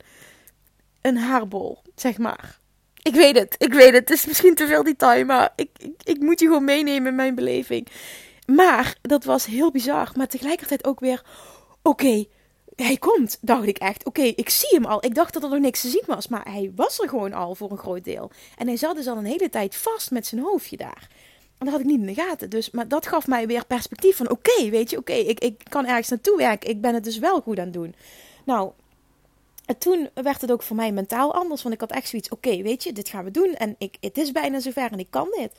een haarbol, zeg maar. Ik weet het, ik weet het. Het is misschien te veel detail, maar ik, ik, ik moet je gewoon meenemen in mijn beleving. Maar dat was heel bizar. Maar tegelijkertijd ook weer: oké, hij komt, dacht ik echt. Oké, ik zie hem al. Ik dacht dat er nog niks te zien was. Maar hij was er gewoon al voor een groot deel. En hij zat dus al een hele tijd vast met zijn hoofdje daar. En dat had ik niet in de gaten. Dus, maar dat gaf mij weer perspectief van: oké, weet je, oké, ik, ik kan ergens naartoe werken. Ik ben het dus wel goed aan het doen. Nou, en toen werd het ook voor mij mentaal anders. Want ik had echt zoiets: oké, weet je, dit gaan we doen. En ik, het is bijna zover en ik kan dit.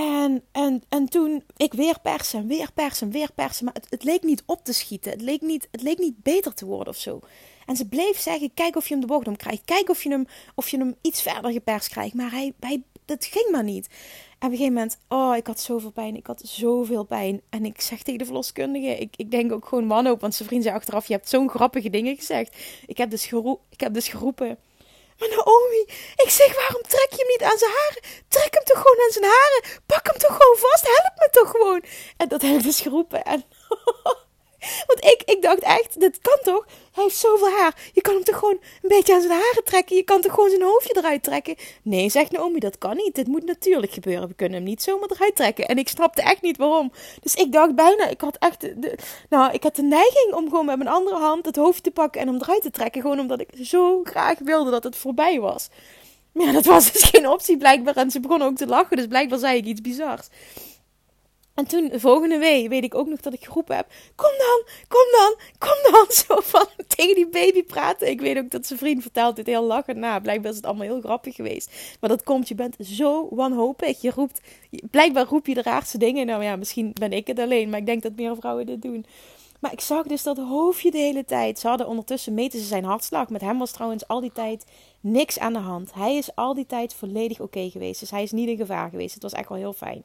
En, en, en toen ik weer persen, weer persen, weer persen. Maar het, het, leek niet op te schieten. Het leek, niet, het leek niet beter te worden of zo. En ze bleef zeggen: kijk of je hem de bocht om krijgt. Kijk of je hem, of je hem iets verder geperst krijgt. Maar hij, hij, dat ging maar niet. En op een gegeven moment, oh, ik had zoveel pijn. Ik had zoveel pijn. En ik zeg tegen de verloskundige, ik, ik denk ook gewoon man op. Want zijn vriend zei achteraf, je hebt zo'n grappige dingen gezegd. Ik heb dus, ik heb dus geroepen, maar Naomi, ik zeg, waarom trek je hem niet aan zijn haren? Trek hem toch gewoon aan zijn haren. Pak hem toch gewoon vast. Help me toch gewoon. En dat ik dus geroepen. En (laughs) (laughs) Want ik, ik dacht echt, dit kan toch? Hij heeft zoveel haar. Je kan hem toch gewoon een beetje aan zijn haren trekken? Je kan toch gewoon zijn hoofdje eruit trekken? Nee, zegt Naomi, dat kan niet. Dit moet natuurlijk gebeuren. We kunnen hem niet zomaar eruit trekken. En ik snapte echt niet waarom. Dus ik dacht bijna, ik had echt, de, nou, ik had de neiging om gewoon met mijn andere hand het hoofd te pakken en hem eruit te trekken. Gewoon omdat ik zo graag wilde dat het voorbij was. Maar ja, dat was dus geen optie blijkbaar. En ze begon ook te lachen, dus blijkbaar zei ik iets bizars. En toen, de volgende week, weet ik ook nog dat ik geroepen heb: Kom dan, kom dan, kom dan. (laughs) Zo van tegen die baby praten. Ik weet ook dat zijn vriend vertelt dit heel lachend na. Blijkbaar is het allemaal heel grappig geweest. Maar dat komt, je bent zo wanhopig. Je roept, blijkbaar roep je de raarste dingen. Nou ja, misschien ben ik het alleen, maar ik denk dat meer vrouwen dit doen. Maar ik zag dus dat hoofdje de hele tijd. Ze hadden ondertussen meten ze zijn hartslag. Met hem was trouwens al die tijd niks aan de hand. Hij is al die tijd volledig oké geweest. Dus hij is niet in gevaar geweest. Het was echt wel heel fijn.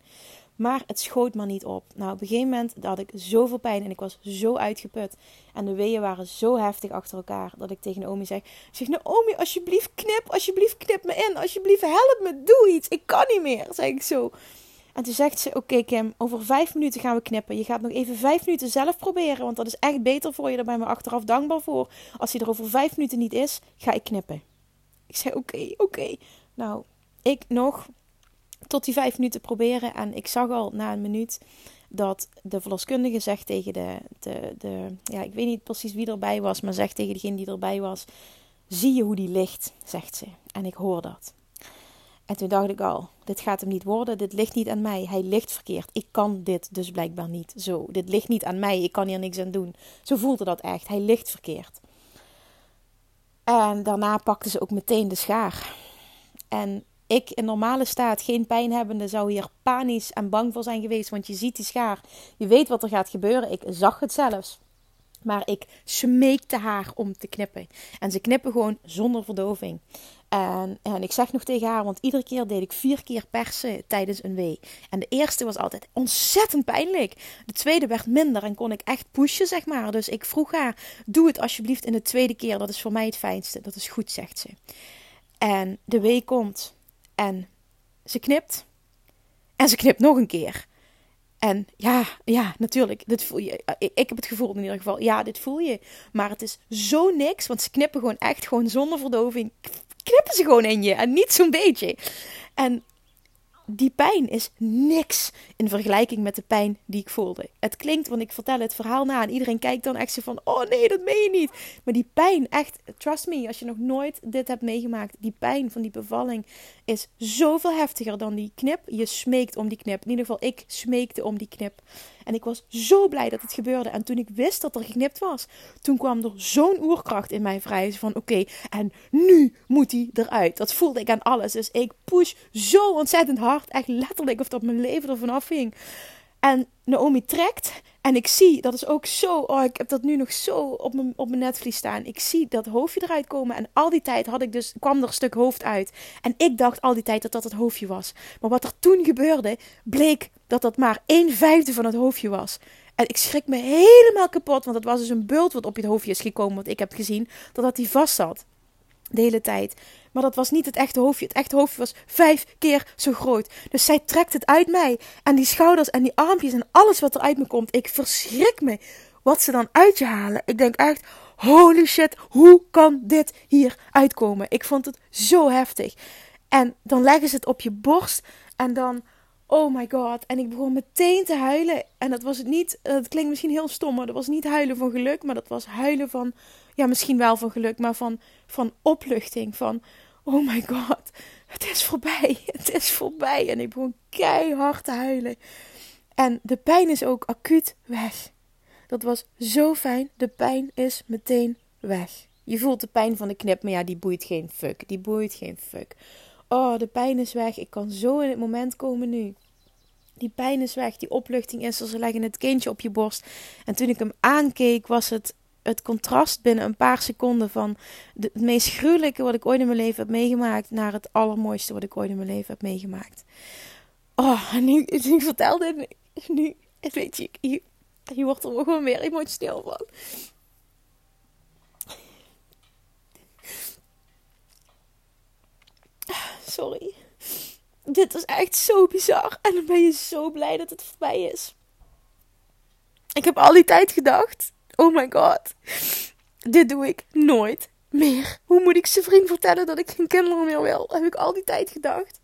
Maar het schoot maar niet op. Nou, op een gegeven moment had ik zoveel pijn en ik was zo uitgeput. En de weeën waren zo heftig achter elkaar dat ik tegen Naomi zeg: zeg Naomi, alsjeblieft knip, alsjeblieft knip me in, alsjeblieft help me, doe iets, ik kan niet meer, zeg ik zo. En toen zegt ze: Oké, Kim, over vijf minuten gaan we knippen. Je gaat nog even vijf minuten zelf proberen, want dat is echt beter voor je. Daar ben ik me achteraf dankbaar voor. Als hij er over vijf minuten niet is, ga ik knippen. Ik zei: Oké, oké. Nou, ik nog tot die vijf minuten proberen. En ik zag al na een minuut dat de verloskundige zegt tegen de, de, de, ja, ik weet niet precies wie erbij was, maar zegt tegen degene die erbij was: Zie je hoe die ligt? zegt ze. En ik hoor dat. En toen dacht ik al: Dit gaat hem niet worden, dit ligt niet aan mij. Hij ligt verkeerd. Ik kan dit dus blijkbaar niet. Zo, dit ligt niet aan mij, ik kan hier niks aan doen. Zo voelde dat echt. Hij ligt verkeerd. En daarna pakte ze ook meteen de schaar. En ik in normale staat, geen pijn hebbende, zou hier panisch en bang voor zijn geweest. Want je ziet die schaar. Je weet wat er gaat gebeuren. Ik zag het zelfs. Maar ik smeekte haar om te knippen. En ze knippen gewoon zonder verdoving. En, en ik zeg nog tegen haar, want iedere keer deed ik vier keer persen tijdens een wee. En de eerste was altijd ontzettend pijnlijk. De tweede werd minder en kon ik echt pushen, zeg maar. Dus ik vroeg haar, doe het alsjeblieft in de tweede keer. Dat is voor mij het fijnste. Dat is goed, zegt ze. En de wee komt. En ze knipt. En ze knipt nog een keer. En ja, ja, natuurlijk, dit voel je. Ik, ik, heb het gevoel in ieder geval, ja, dit voel je. Maar het is zo niks, want ze knippen gewoon echt gewoon zonder verdoving. Knippen ze gewoon in je en niet zo'n beetje. En die pijn is niks in vergelijking met de pijn die ik voelde. Het klinkt, want ik vertel het verhaal na en iedereen kijkt dan echt zo van: oh nee, dat meen je niet. Maar die pijn, echt, trust me, als je nog nooit dit hebt meegemaakt, die pijn van die bevalling is zoveel heftiger dan die knip. Je smeekt om die knip. In ieder geval, ik smeekte om die knip. En ik was zo blij dat het gebeurde. En toen ik wist dat er geknipt was, toen kwam er zo'n oerkracht in mij vrij. Van oké, en nu moet hij eruit. Dat voelde ik aan alles. Dus ik push zo ontzettend hard. Echt letterlijk of dat mijn leven ervan afhing. En Naomi trekt. En ik zie, dat is ook zo. Oh, ik heb dat nu nog zo op mijn, op mijn netvlies staan. Ik zie dat hoofdje eruit komen. En al die tijd had ik dus, kwam er een stuk hoofd uit. En ik dacht al die tijd dat dat het hoofdje was. Maar wat er toen gebeurde, bleek dat dat maar een vijfde van het hoofdje was. En ik schrik me helemaal kapot. Want het was dus een bult wat op je hoofdje is gekomen. Wat ik heb gezien. Dat dat die vast zat. De hele tijd. Maar dat was niet het echte hoofdje. Het echte hoofdje was vijf keer zo groot. Dus zij trekt het uit mij. En die schouders en die armpjes en alles wat er uit me komt. Ik verschrik me wat ze dan uit je halen. Ik denk echt, holy shit, hoe kan dit hier uitkomen? Ik vond het zo heftig. En dan leggen ze het op je borst. En dan, oh my god. En ik begon meteen te huilen. En dat was het niet, het klinkt misschien heel stom, maar dat was niet huilen van geluk. Maar dat was huilen van, ja, misschien wel van geluk, maar van, van opluchting. Van, oh my god, het is voorbij, (laughs) het is voorbij. En ik begon keihard te huilen. En de pijn is ook acuut weg. Dat was zo fijn, de pijn is meteen weg. Je voelt de pijn van de knip, maar ja, die boeit geen fuck. Die boeit geen fuck. Oh, de pijn is weg. Ik kan zo in het moment komen nu. Die pijn is weg, die opluchting is er. Ze leggen het kindje op je borst. En toen ik hem aankeek, was het het contrast binnen een paar seconden van het meest gruwelijke wat ik ooit in mijn leven heb meegemaakt naar het allermooiste wat ik ooit in mijn leven heb meegemaakt. Oh, (laughs) nu, ik vertel dit, nu, weet je, je, je wordt er gewoon weer emotioneel van. Sorry. Dit is echt zo bizar. En dan ben je zo blij dat het voorbij is. Ik heb al die tijd gedacht Oh my god. Dit doe ik nooit meer. Hoe moet ik zijn vriend vertellen dat ik geen kinderen meer wil? Heb ik al die tijd gedacht.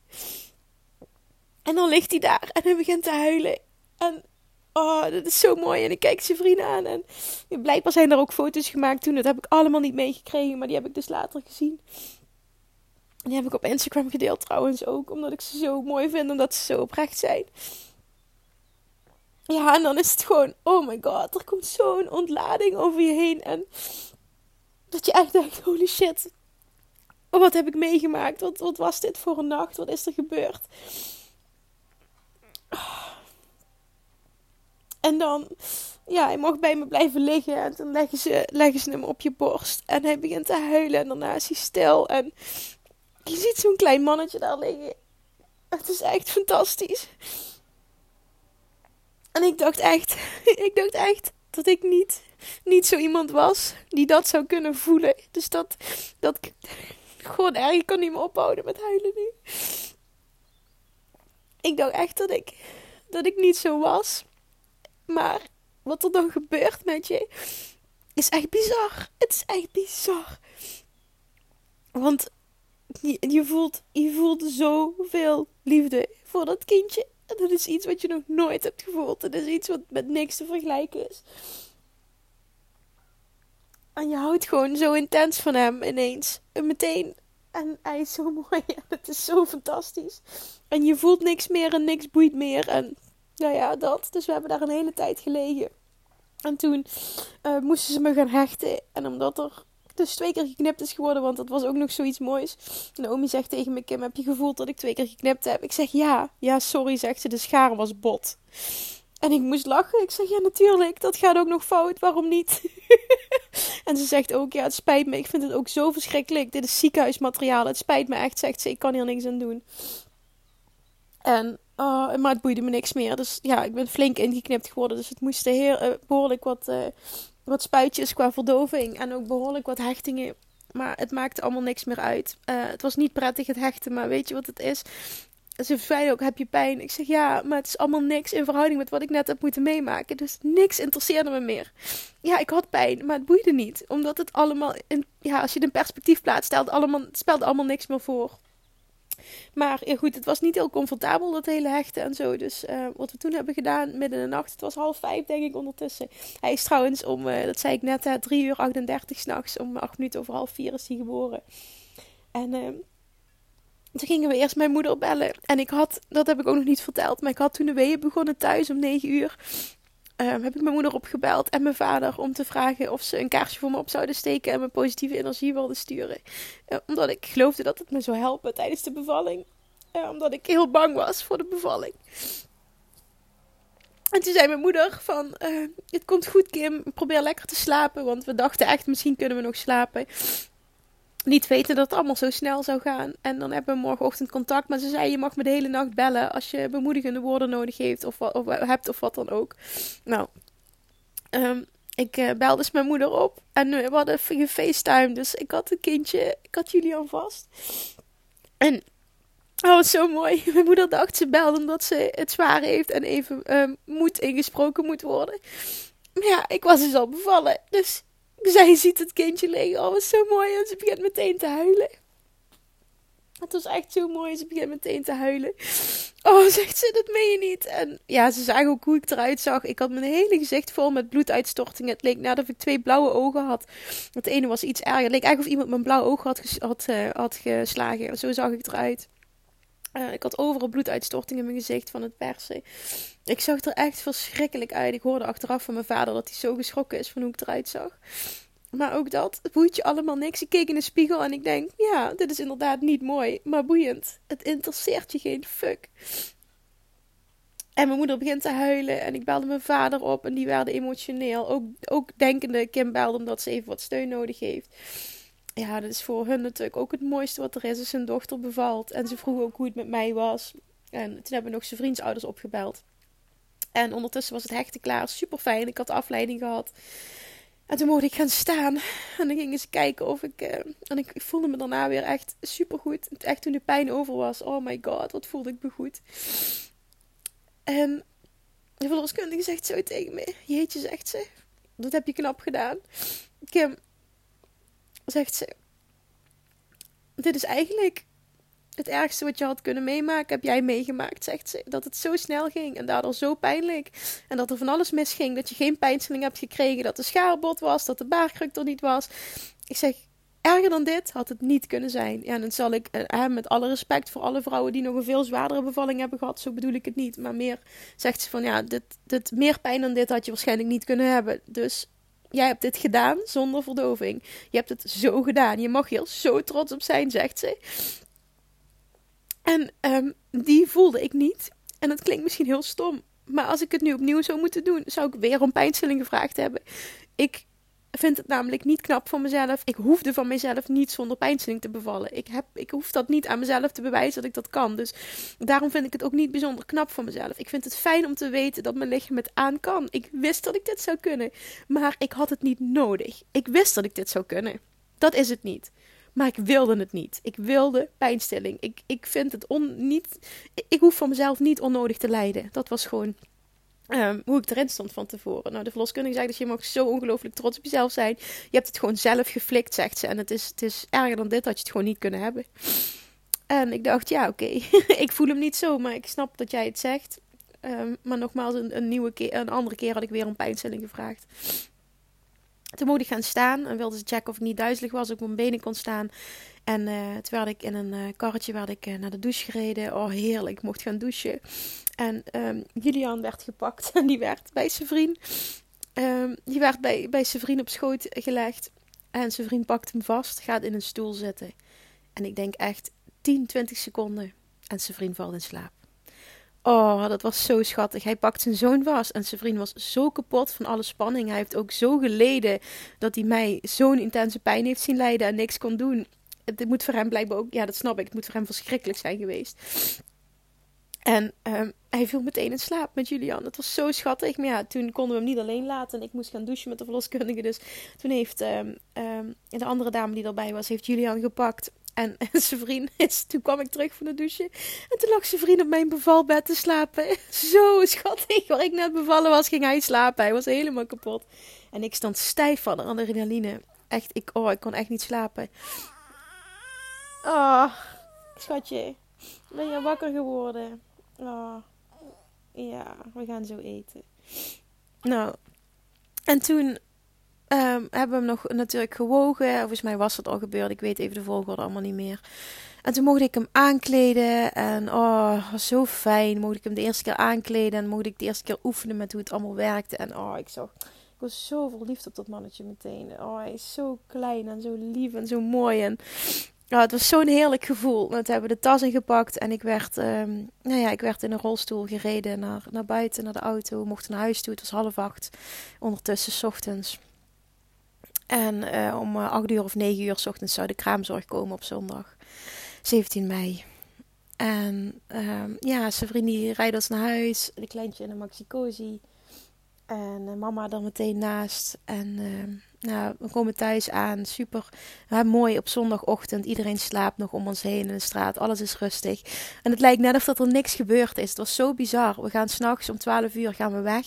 En dan ligt hij daar en hij begint te huilen. En oh, dat is zo mooi. En ik kijk zijn vriend aan. En blijkbaar zijn er ook foto's gemaakt toen. Dat heb ik allemaal niet meegekregen. Maar die heb ik dus later gezien. Die heb ik op Instagram gedeeld trouwens ook. Omdat ik ze zo mooi vind. Omdat ze zo oprecht zijn. Ja, en dan is het gewoon, oh my god, er komt zo'n ontlading over je heen. En dat je echt denkt, holy shit, wat heb ik meegemaakt? Wat, wat was dit voor een nacht? Wat is er gebeurd? En dan, ja, hij mag bij me blijven liggen. En dan leggen ze, leggen ze hem op je borst. En hij begint te huilen. En daarna is hij stil. En je ziet zo'n klein mannetje daar liggen. Het is echt fantastisch. En ik dacht echt, (laughs) ik dacht echt dat ik niet, niet zo iemand was die dat zou kunnen voelen. Dus dat, dat, gewoon erg, kan niet meer ophouden met huilen nu. Ik dacht echt dat ik, dat ik niet zo was. Maar wat er dan gebeurt met je, is echt bizar. Het is echt bizar. Want je, je, voelt, je voelt zoveel liefde voor dat kindje. Dat is iets wat je nog nooit hebt gevoeld. Dat is iets wat met niks te vergelijken is. En je houdt gewoon zo intens van hem ineens. En meteen. En hij is zo (laughs) mooi. En het is zo fantastisch. En je voelt niks meer en niks boeit meer. En nou ja, dat. Dus we hebben daar een hele tijd gelegen. En toen uh, moesten ze me gaan hechten. En omdat er dus twee keer geknipt is geworden, want dat was ook nog zoiets moois. Naomi zegt tegen me, Kim, heb je gevoeld dat ik twee keer geknipt heb? Ik zeg, ja. Ja, sorry, zegt ze, de schaar was bot. En ik moest lachen. Ik zeg, ja, natuurlijk, dat gaat ook nog fout, waarom niet? (laughs) en ze zegt ook, ja, het spijt me, ik vind het ook zo verschrikkelijk. Dit is ziekenhuismateriaal, het spijt me echt, zegt ze, ik kan hier niks aan doen. En, uh, maar het boeide me niks meer. Dus ja, ik ben flink ingeknipt geworden. Dus het moest heel, uh, behoorlijk wat, uh, wat spuitjes qua verdoving. En ook behoorlijk wat hechtingen. Maar het maakte allemaal niks meer uit. het was niet prettig het hechten, maar weet je wat het is? Ze zei ook, heb je pijn? Ik zeg, ja, maar het is allemaal niks in verhouding met wat ik net heb moeten meemaken. Dus niks interesseerde me meer. Ja, ik had pijn, maar het boeide niet. Omdat het allemaal, in, ja, als je het in perspectief plaatst, stelde allemaal, het spelde allemaal niks meer voor. Maar goed, het was niet heel comfortabel, dat hele hechten en zo. Dus uh, wat we toen hebben gedaan, midden in de nacht, het was half vijf denk ik ondertussen. Hij is trouwens om, uh, dat zei ik net, uh, 3 uur 38 s'nachts. Om 8 minuten over half vier is hij geboren. En ehm, toen gingen we eerst mijn moeder bellen. En ik had, dat heb ik ook nog niet verteld, maar ik had toen de weeën begonnen thuis om 9 uur. Um, heb ik mijn moeder opgebeld en mijn vader om te vragen of ze een kaarsje voor me op zouden steken en me positieve energie wilden sturen. Uh, omdat ik geloofde dat het me zou helpen tijdens de bevalling. Uh, omdat ik heel bang was voor de bevalling. En toen zei mijn moeder van, uh, het komt goed Kim, probeer lekker te slapen. Want we dachten echt, misschien kunnen we nog slapen niet weten dat het allemaal zo snel zou gaan. En dan hebben we morgenochtend contact. Maar ze zei: Je mag me de hele nacht bellen als je bemoedigende woorden nodig heeft of, of, hebt of wat dan ook. Nou, um, ik uh, belde dus mijn moeder op. En we hadden FaceTime. Dus ik had een kindje. Ik had Julian vast. En oh, was zo mooi. (laughs) Mijn moeder dacht ze belde omdat ze het zwaar heeft en even um, ingesproken moet worden. Maar ja, ik was dus al bevallen. Dus zij ziet het kindje liggen. Oh, wat zo mooi. En ze begint meteen te huilen. Het was echt zo mooi. Ze begint meteen te huilen. Oh, zegt ze, dat meen je niet. En ja, ze zag ook hoe ik eruit zag. Ik had mijn hele gezicht vol met bloeduitstortingen. Het leek of ik twee blauwe ogen had. Het ene was iets erger. Het leek eigenlijk of iemand mijn blauwe ogen had, had, uh, had geslagen. Zo zag ik eruit. Uh, ik had overal bloeduitstorting in mijn gezicht van het persen. Ik zag er echt verschrikkelijk uit. Ik hoorde achteraf van mijn vader dat hij zo geschrokken is van hoe ik eruit zag. Maar ook dat, boeit je allemaal niks. Ik keek in de spiegel en ik denk, ja, dit is inderdaad niet mooi, maar boeiend. Het interesseert je geen fuck. En mijn moeder begint te huilen en ik belde mijn vader op en die werden emotioneel. Ook, ook denkende, Kim belde omdat ze even wat steun nodig heeft ja, dat is voor hun natuurlijk ook het mooiste wat er is, als zijn dochter bevalt. En ze vroeg ook hoe het met mij was. En toen hebben we nog zijn vriendsouders opgebeld. En ondertussen was het hechten klaar. Super fijn. Ik had afleiding gehad. En toen mocht ik gaan staan. En dan gingen ze kijken of ik. Uh, en ik, ik, voelde me daarna weer echt super goed. Echt toen de pijn over was. Oh my god, wat voelde ik me goed. En de verloskundige zegt zo tegen me: Jeetje, zegt ze. Dat heb je knap gedaan. Kim, zegt ze: Dit is eigenlijk het ergste wat je had kunnen meemaken, heb jij meegemaakt, zegt ze. Dat het zo snel ging en daardoor zo pijnlijk. En dat er van alles misging, dat je geen pijnstilling hebt gekregen, dat de schaarbot was, dat de baarkruk er niet was. Ik zeg, erger dan dit had het niet kunnen zijn. Ja, en dan zal ik, eh, met alle respect voor alle vrouwen die nog een veel zwaardere bevalling hebben gehad, zo bedoel ik het niet. Maar meer zegt ze van, ja, dit, dit, meer pijn dan dit had je waarschijnlijk niet kunnen hebben. Dus Jij hebt dit gedaan zonder verdoving. Je hebt het zo gedaan. Je mag hier zo trots op zijn, zegt ze. En um, die voelde ik niet. En dat klinkt misschien heel stom. Maar als ik het nu opnieuw zou moeten doen, zou ik weer om pijnstilling gevraagd hebben. Ik vind het namelijk niet knap van mezelf. Ik hoefde van mezelf niet zonder pijnstilling te bevallen. Ik, heb, ik hoef dat niet aan mezelf te bewijzen dat ik dat kan. Dus daarom vind ik het ook niet bijzonder knap van mezelf. Ik vind het fijn om te weten dat mijn lichaam het aan kan. Ik wist dat ik dit zou kunnen, maar ik had het niet nodig. Ik wist dat ik dit zou kunnen. Dat is het niet. Maar ik wilde het niet. Ik wilde pijnstilling. Ik, ik vind het on, niet. Ik hoef van mezelf niet onnodig te lijden. Dat was gewoon Um, hoe ik erin stond van tevoren. Nou, de verloskundige zei dat je mag zo ongelooflijk trots op jezelf zijn. Je hebt het gewoon zelf geflikt, zegt ze. En het is, het is erger dan dit, dat je het gewoon niet kunnen hebben. En ik dacht, ja, oké. (laughs) ik voel hem niet zo, maar ik snap dat jij het zegt. Um, maar nogmaals, een, een, nieuwe keer, een andere keer had ik weer een pijnstilling gevraagd. Toen mocht ik gaan staan en wilde ze checken of ik niet duizelig was, of ik op mijn benen kon staan. En uh, toen werd ik in een uh, karretje werd ik, uh, naar de douche gereden. Oh, heerlijk, ik mocht gaan douchen. En um, Julian werd gepakt (laughs) en die werd bij zijn vriend. Um, die werd bij, bij zijn vriend op schoot gelegd. En zijn vriend pakt hem vast, gaat in een stoel zitten. En ik denk echt 10, 20 seconden. En zijn vriend valt in slaap. Oh, dat was zo schattig. Hij pakt zijn zoon vast en zijn vriend was zo kapot van alle spanning. Hij heeft ook zo geleden dat hij mij zo'n intense pijn heeft zien lijden en niks kon doen. Het moet voor hem blijkbaar ook, ja, dat snap ik. Het moet voor hem verschrikkelijk zijn geweest. En um, hij viel meteen in slaap met Julian. Dat was zo schattig. Maar ja, toen konden we hem niet alleen laten. En ik moest gaan douchen met de verloskundige. Dus toen heeft um, um, de andere dame die erbij was, heeft Julian gepakt. En, en (laughs) zijn vriend is, toen kwam ik terug van de douche. En toen lag zijn vriend op mijn bevalbed te slapen. (laughs) Zo schattig. Waar ik net bevallen was, ging hij slapen. Hij was helemaal kapot. En ik stond stijf van de adrenaline. Echt, ik, oh, ik kon echt niet slapen. Oh, schatje. Ben je wakker geworden? Oh, ja, we gaan zo eten. Nou, en toen um, hebben we hem nog natuurlijk gewogen. Volgens mij was dat al gebeurd. Ik weet even de volgorde allemaal niet meer. En toen mocht ik hem aankleden. En oh, was zo fijn. Mocht ik hem de eerste keer aankleden. En mocht ik de eerste keer oefenen met hoe het allemaal werkte. En oh, ik zag... Ik was zo verliefd op dat mannetje meteen. Oh, hij is zo klein en zo lief en zo mooi. En ja, het was zo'n heerlijk gevoel. Want we hebben de tas ingepakt en ik werd, um, nou ja, ik werd in een rolstoel gereden naar, naar buiten, naar de auto. Mochten naar huis toe. Het was half acht. Ondertussen, s ochtends. En uh, om uh, acht uur of negen uur s ochtends zou de kraamzorg komen op zondag, 17 mei. En um, ja, zijn vriend die rijdt ons naar huis. De kleintje in een maxi En uh, mama er meteen naast. En ehm, nou, we komen thuis aan, super ja, mooi op zondagochtend. Iedereen slaapt nog om ons heen in de straat, alles is rustig. En het lijkt net of dat er niks gebeurd is. Het was zo bizar. We gaan s'nachts om 12 uur gaan we weg.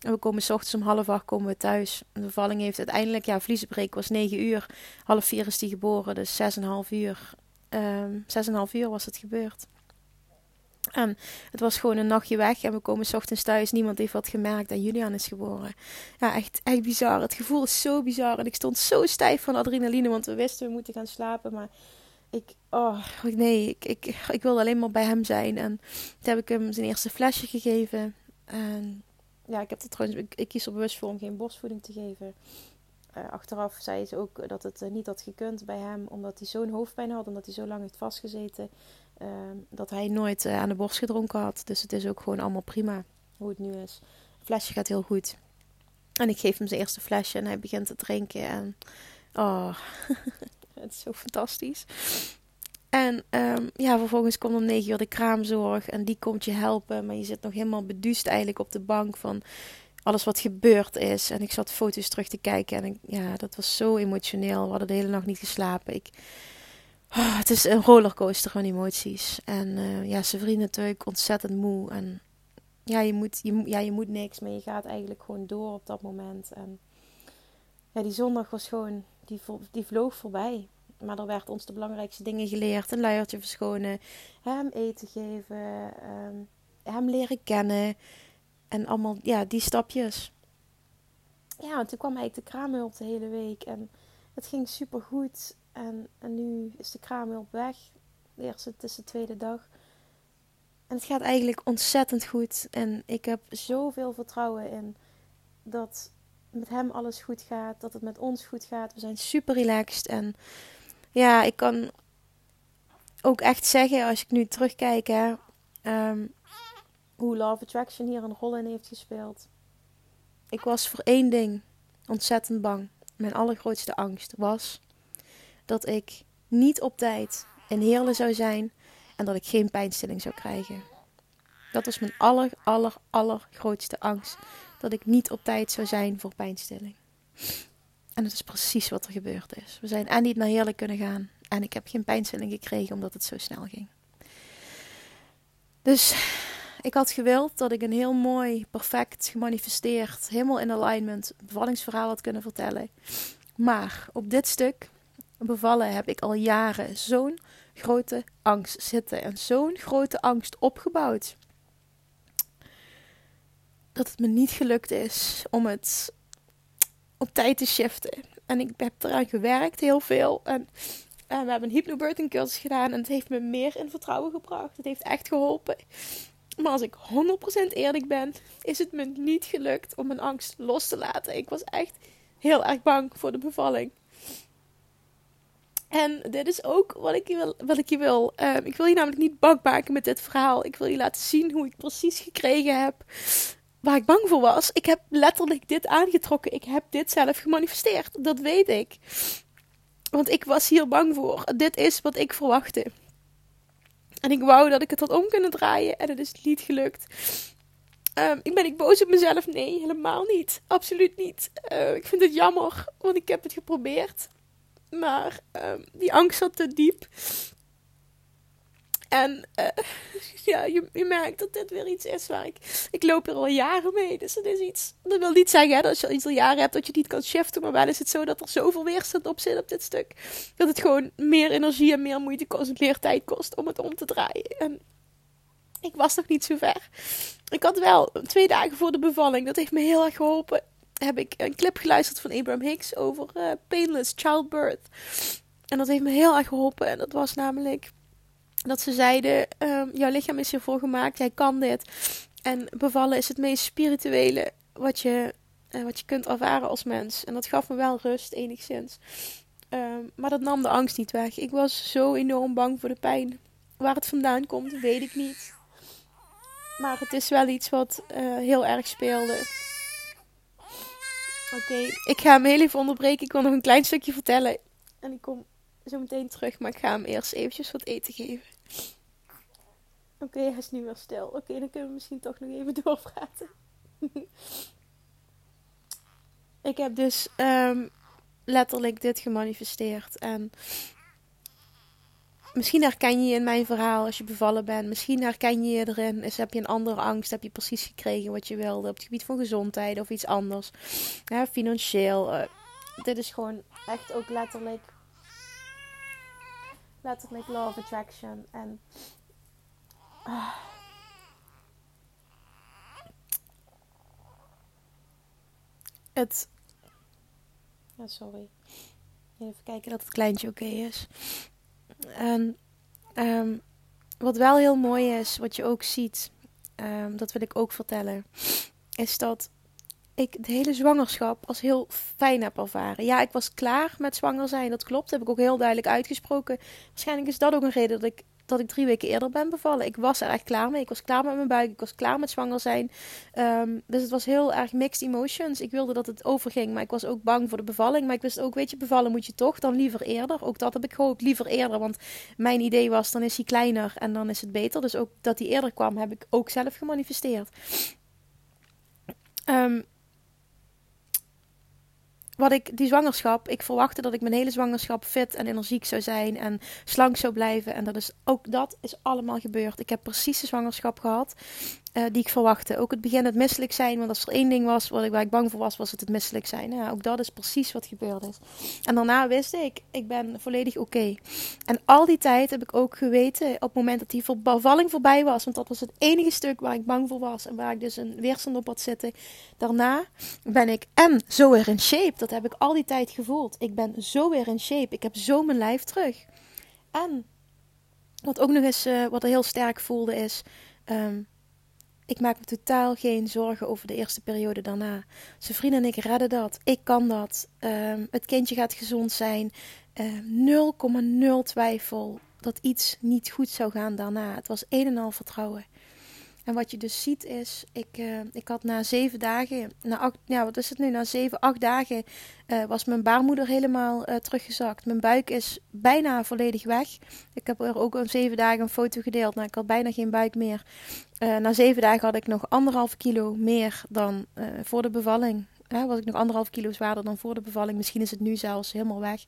En we komen s ochtends om half acht komen we thuis. De bevalling heeft uiteindelijk, ja, vliezenbreek was 9 uur. Half vier is die geboren, dus 6,5 uur. Um, ehm, 6,5 uur was het gebeurd. En het was gewoon een nachtje weg en we komen s ochtends thuis. Niemand heeft wat gemerkt en Julian is geboren. Ja, echt, echt bizar. Het gevoel is zo bizar. En ik stond zo stijf van adrenaline, want we wisten we moeten gaan slapen. Maar ik, oh nee, ik, ik, ik wilde alleen maar bij hem zijn. En toen heb ik hem zijn eerste flesje gegeven. En ja, ik heb er trouwens, ik, kies er bewust voor om geen borstvoeding te geven. Uh, achteraf zei ze ook dat het uh, niet had gekund bij hem, omdat hij zo'n hoofdpijn had, omdat hij zo lang heeft vastgezeten. Ehm, dat hij nooit uh, aan de borst gedronken had. Dus het is ook gewoon allemaal prima hoe het nu is. Het flesje gaat heel goed. En ik geef hem zijn eerste flesje en hij begint te drinken. En oh, (laughs) het is zo fantastisch. En um, ja, vervolgens komt om negen uur de kraamzorg en die komt je helpen. Maar je zit nog helemaal beduust eigenlijk op de bank van alles wat gebeurd is. En ik zat foto's terug te kijken en ja, dat was zo emotioneel. We hadden de hele nacht niet geslapen. Ik, Oh, het is een rollercoaster van emoties. En uh, ja, zijn vrienden natuurlijk ontzettend moe. En ja je, moet, je, ja, je moet niks, maar je gaat eigenlijk gewoon door op dat moment. En ja, die zondag was gewoon, die, die vloog voorbij. Maar er werd ons de belangrijkste dingen geleerd. Een luiertje verschonen, hem eten geven, um, hem leren kennen. En allemaal, ja, die stapjes. Ja, en toen kwam eigenlijk de kraamhulp de hele week. En het ging super goed. En, en nu is de kraamhulp weg. De eerste, het is de tweede dag. En het gaat eigenlijk ontzettend goed. En ik heb zoveel vertrouwen in dat met hem alles goed gaat. Dat het met ons goed gaat. We zijn super relaxed. En ja, ik kan ook echt zeggen, als ik nu terugkijk, hè, um, hoe Love Attraction hier een rol in heeft gespeeld. Ik was voor één ding ontzettend bang. mijn allergrootste angst was dat ik niet op tijd in Heerlen zou zijn en dat ik geen pijnstilling zou krijgen. Dat was mijn aller, aller, allergrootste angst. Dat ik niet op tijd zou zijn voor pijnstilling. En dat is precies wat er gebeurd is. We zijn en niet naar Heerlijk kunnen gaan. En ik heb geen pijnstilling gekregen omdat het zo snel ging. Dus ik had gewild dat ik een heel mooi, perfect gemanifesteerd, helemaal in alignment bevallingsverhaal had kunnen vertellen. Maar op dit stuk bevallen heb ik al jaren zo'n grote angst zitten en zo'n grote angst opgebouwd. Dat het me niet gelukt is om het op tijd te shiften. En ik heb eraan gewerkt, heel veel. En, we hebben een hypnobirthing cursus gedaan. En het heeft me meer in vertrouwen gebracht. Het heeft echt geholpen. Maar als ik 100% eerlijk ben, is het me niet gelukt om mijn angst los te laten. Ik was echt heel erg bang voor de bevalling. En dit is ook wat ik je wil. Wat ik, je wil. Ehm, ik wil je namelijk niet bang maken met dit verhaal. Ik wil je laten zien hoe ik precies gekregen heb waar ik bang voor was. Ik heb letterlijk dit aangetrokken. Ik heb dit zelf gemanifesteerd. Dat weet ik. Want ik was hier bang voor. Dit is wat ik verwachtte. En ik wou dat ik het had om kunnen draaien. En het is niet gelukt. Um, ik ben ik boos op mezelf? Nee, helemaal niet. Absoluut niet. Uh, ik vind het jammer, want ik heb het geprobeerd. Maar um, die angst zat te diep. En uh, (laughs) ja, je, je, merkt dat dit weer iets is waar ik... Ik loop er al jaren mee. Dus dat is iets... Dat wil niet zeggen hè, dat als je al iets al jaren hebt dat je niet kan shiften. Maar wel is het zo dat er zoveel weerstand op zit op dit stuk. Dat het gewoon meer energie en meer moeite kost en meer tijd kost om het om te draaien. En ik was nog niet zo ver. Ik had wel twee dagen voor de bevalling. Dat heeft me heel erg geholpen. Heb ik een clip geluisterd van Abraham Hicks over uh, painless childbirth. En dat heeft me heel erg geholpen. En dat was namelijk dat ze zeiden: um, Jouw lichaam is hiervoor gemaakt, jij kan dit. En bevallen is het meest spirituele wat je, uh, wat je kunt ervaren als mens. En dat gaf me wel rust, enigszins. Um, maar dat nam de angst niet weg. Ik was zo enorm bang voor de pijn. Waar het vandaan komt, weet ik niet. Maar het is wel iets wat uh, heel erg speelde. Oké, okay. ik ga hem heel even onderbreken. Ik wil nog een klein stukje vertellen. En ik kom zo meteen terug, maar ik ga hem eerst eventjes wat eten geven. Oké, okay, hij is nu weer stil. Oké, okay, dan kunnen we misschien toch nog even (laughs) doorpraten. ik heb dus um, letterlijk dit gemanifesteerd. En misschien herken je je in mijn verhaal als je bevallen bent. Misschien herken je je erin. Is, heb je een andere angst? Heb je precies gekregen wat je wilde op het gebied van gezondheid of iets anders? Financieel. Uh, dit is gewoon echt ook letterlijk. Letterlijk law of attraction. En. Uh, het. Sorry. Even kijken dat het kleintje oké is. En um, wat wel heel mooi is, wat je ook ziet, um, dat wil ik ook vertellen, is dat ik de hele zwangerschap als heel fijn heb ervaren. Ja, ik was klaar met zwanger zijn, dat klopt. Heb ik ook heel duidelijk uitgesproken. Waarschijnlijk is dat ook een reden dat ik dat ik drie weken eerder ben bevallen. Ik was er echt klaar mee. Ik was klaar met mijn buik. Ik was klaar met zwanger zijn. Um, dus het was heel erg mixed emotions. Ik wilde dat het overging, maar ik was ook bang voor de bevalling. Maar ik wist ook, weet je, bevallen moet je toch dan liever eerder. Ook dat heb ik gehoopt, liever eerder. Want mijn idee was, dan is hij kleiner en dan is het beter. Dus ook dat hij eerder kwam, heb ik ook zelf gemanifesteerd. Um, wat ik, die zwangerschap, ik verwachtte dat ik mijn hele zwangerschap fit en energiek zou zijn en slank zou blijven. En dat is ook dat is allemaal gebeurd. Ik heb precies de zwangerschap gehad uh, die ik verwachtte. Ook het begin het misselijk zijn, want als er één ding was waar ik, bang voor was, was het het misselijk zijn. Ja, ook dat is precies wat gebeurd is. En daarna wist ik, ik ben volledig oké. En al die tijd heb ik ook geweten, op het moment dat die bevalling voorbij was, want dat was het enige stuk waar ik bang voor was en waar ik dus een weerstand op had zitten. Daarna ben ik en zo weer in shape. Dat heb ik al die tijd gevoeld. Ik ben zo weer in shape. Ik heb zo mijn lijf terug. En wat ook nog eens, uh, wat er heel sterk voelde is. Um, ik maak me totaal geen zorgen over de eerste periode daarna. Zijn vrienden en ik redden dat. Ik kan dat. Um, het kindje gaat gezond zijn. Uh, ehm, 0,0 twijfel dat iets niet goed zou gaan daarna. Het was een en al vertrouwen. En wat je dus ziet is, ik, uh, ik had na zeven dagen, na acht, ja, wat is het nu, na zeven, acht dagen uh, was mijn baarmoeder helemaal uh, teruggezakt. Mijn buik is bijna volledig weg. Ik heb er ook om zeven dagen een foto gedeeld. Nou, ik had bijna geen buik meer. na zeven dagen had ik nog anderhalf kilo meer dan voor de bevalling was ik nog anderhalf kilo zwaarder dan voor de bevalling. Misschien is het nu zelfs helemaal weg.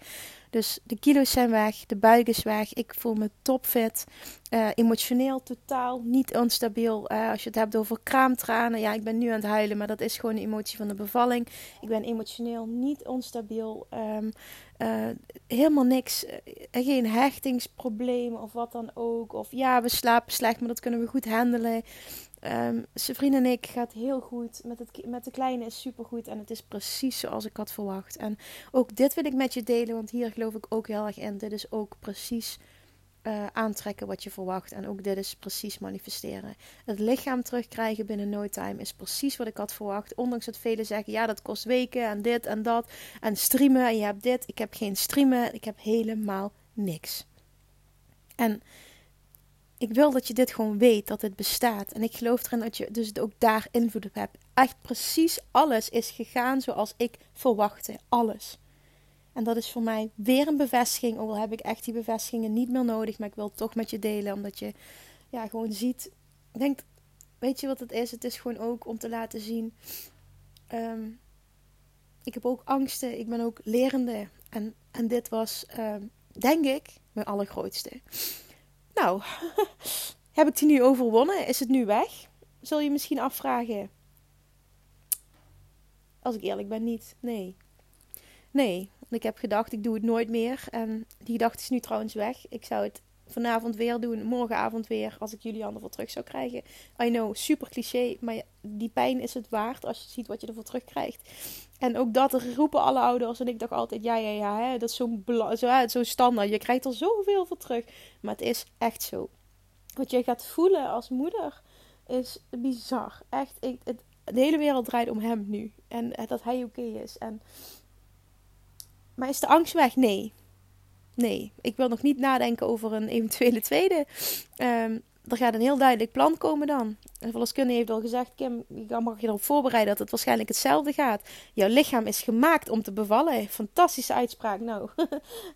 Dus de kilo's zijn weg, de buik is weg. Ik voel me topfit. Uh, emotioneel totaal niet onstabiel. Uh, als je het hebt over kraamtranen. Ja, ik ben nu aan het huilen, maar dat is gewoon de emotie van de bevalling. Ik ben emotioneel niet onstabiel. Um, uh, helemaal niks. geen hechtingsproblemen of wat dan ook. Of ja, we slapen slecht, maar dat kunnen we goed handelen. Um, zijn vriend en ik gaat heel goed. Met, het, met de kleine is supergoed. En het is precies zoals ik had verwacht. En ook dit wil ik met je delen. Want hier geloof ik ook heel erg in. Dit is ook precies uh, aantrekken wat je verwacht. En ook dit is precies manifesteren. Het lichaam terugkrijgen binnen no time is precies wat ik had verwacht. Ondanks dat velen zeggen, ja dat kost weken en dit en dat. En streamen en je hebt dit. Ik heb geen streamen. Ik heb helemaal niks. En ik wil dat je dit gewoon weet, dat het bestaat. En ik geloof erin dat je dus ook daar invloed op hebt. Echt precies alles is gegaan zoals ik verwachtte. Alles. En dat is voor mij weer een bevestiging. Ook al heb ik echt die bevestigingen niet meer nodig. Maar ik wil het toch met je delen. Omdat je ja, gewoon ziet. Denk, weet je wat het is? Het is gewoon ook om te laten zien. Um, ik heb ook angsten. Ik ben ook lerende. En, en dit was, um, denk ik, mijn allergrootste. Nou, (laughs) heb ik die nu overwonnen? Is het nu weg? Zul je misschien afvragen. Als ik eerlijk ben, niet. Nee. Nee, ik heb gedacht, ik doe het nooit meer. En die gedachte is nu trouwens weg. Ik zou het vanavond weer doen, morgenavond weer, als ik jullie voor terug zou krijgen. I know, super cliché, maar die pijn is het waard als je ziet wat je ervoor terugkrijgt. En ook dat roepen alle ouders. En ik dacht altijd, ja, ja, ja, hè, dat is zo'n zo, zo standaard. Je krijgt er zoveel voor terug. Maar het is echt zo. Wat je gaat voelen als moeder is bizar. Echt, het, de hele wereld draait om hem nu. En dat hij oké is. En, maar is de angst weg? Nee. Nee, ik wil nog niet nadenken over een eventuele tweede. Um, er gaat een heel duidelijk plan komen dan. En verloskundige heeft al gezegd, Kim, je mag je erop voorbereiden dat het waarschijnlijk hetzelfde gaat. Jouw lichaam is gemaakt om te bevallen. Fantastische uitspraak. Nou,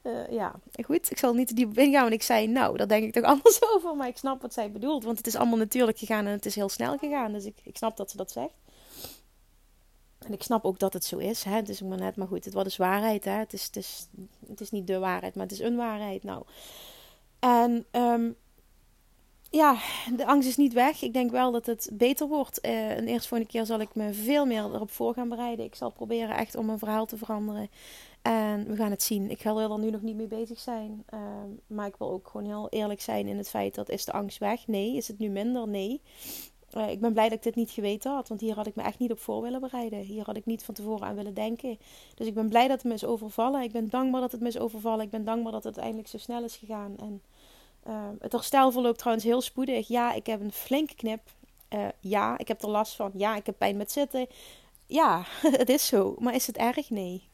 uh, (laughs) ja, goed. Ik zal niet te diep ingaan, want ik zei, nou, daar denk ik toch (laughs) anders over. Maar ik snap wat zij bedoelt, want het is allemaal natuurlijk gegaan en het is heel snel gegaan. Dus ik, ik snap dat ze dat zegt. En ik snap ook dat het zo is. Hè? Het is maar net, maar goed, het wat is waarheid. Hè? Het, is, het, is, het is niet de waarheid, maar het is een waarheid. Nou, en um, ja, de angst is niet weg. Ik denk wel dat het beter wordt. Uh, en eerst volgende keer zal ik me veel meer erop voor gaan bereiden. Ik zal proberen echt om mijn verhaal te veranderen. En we gaan het zien. Ik ga er nu nog niet mee bezig zijn. Uh, maar ik wil ook gewoon heel eerlijk zijn in het feit dat is de angst weg? Nee. Is het nu minder? Nee. Uh, ik ben blij dat ik dit niet geweten had. Want hier had ik me echt niet op voor willen bereiden. Hier had ik niet van tevoren aan willen denken. Dus ik ben blij dat het me is overvallen. Ik ben dankbaar dat het me is overvallen. Ik ben dankbaar dat het uiteindelijk zo snel is gegaan. En uh, het herstel verloopt trouwens heel spoedig. Ja, ik heb een flinke knip. Uh, ja, ik heb er last van. Ja, ik heb pijn met zitten. Ja, (laughs) het is zo. Maar is het erg? Nee.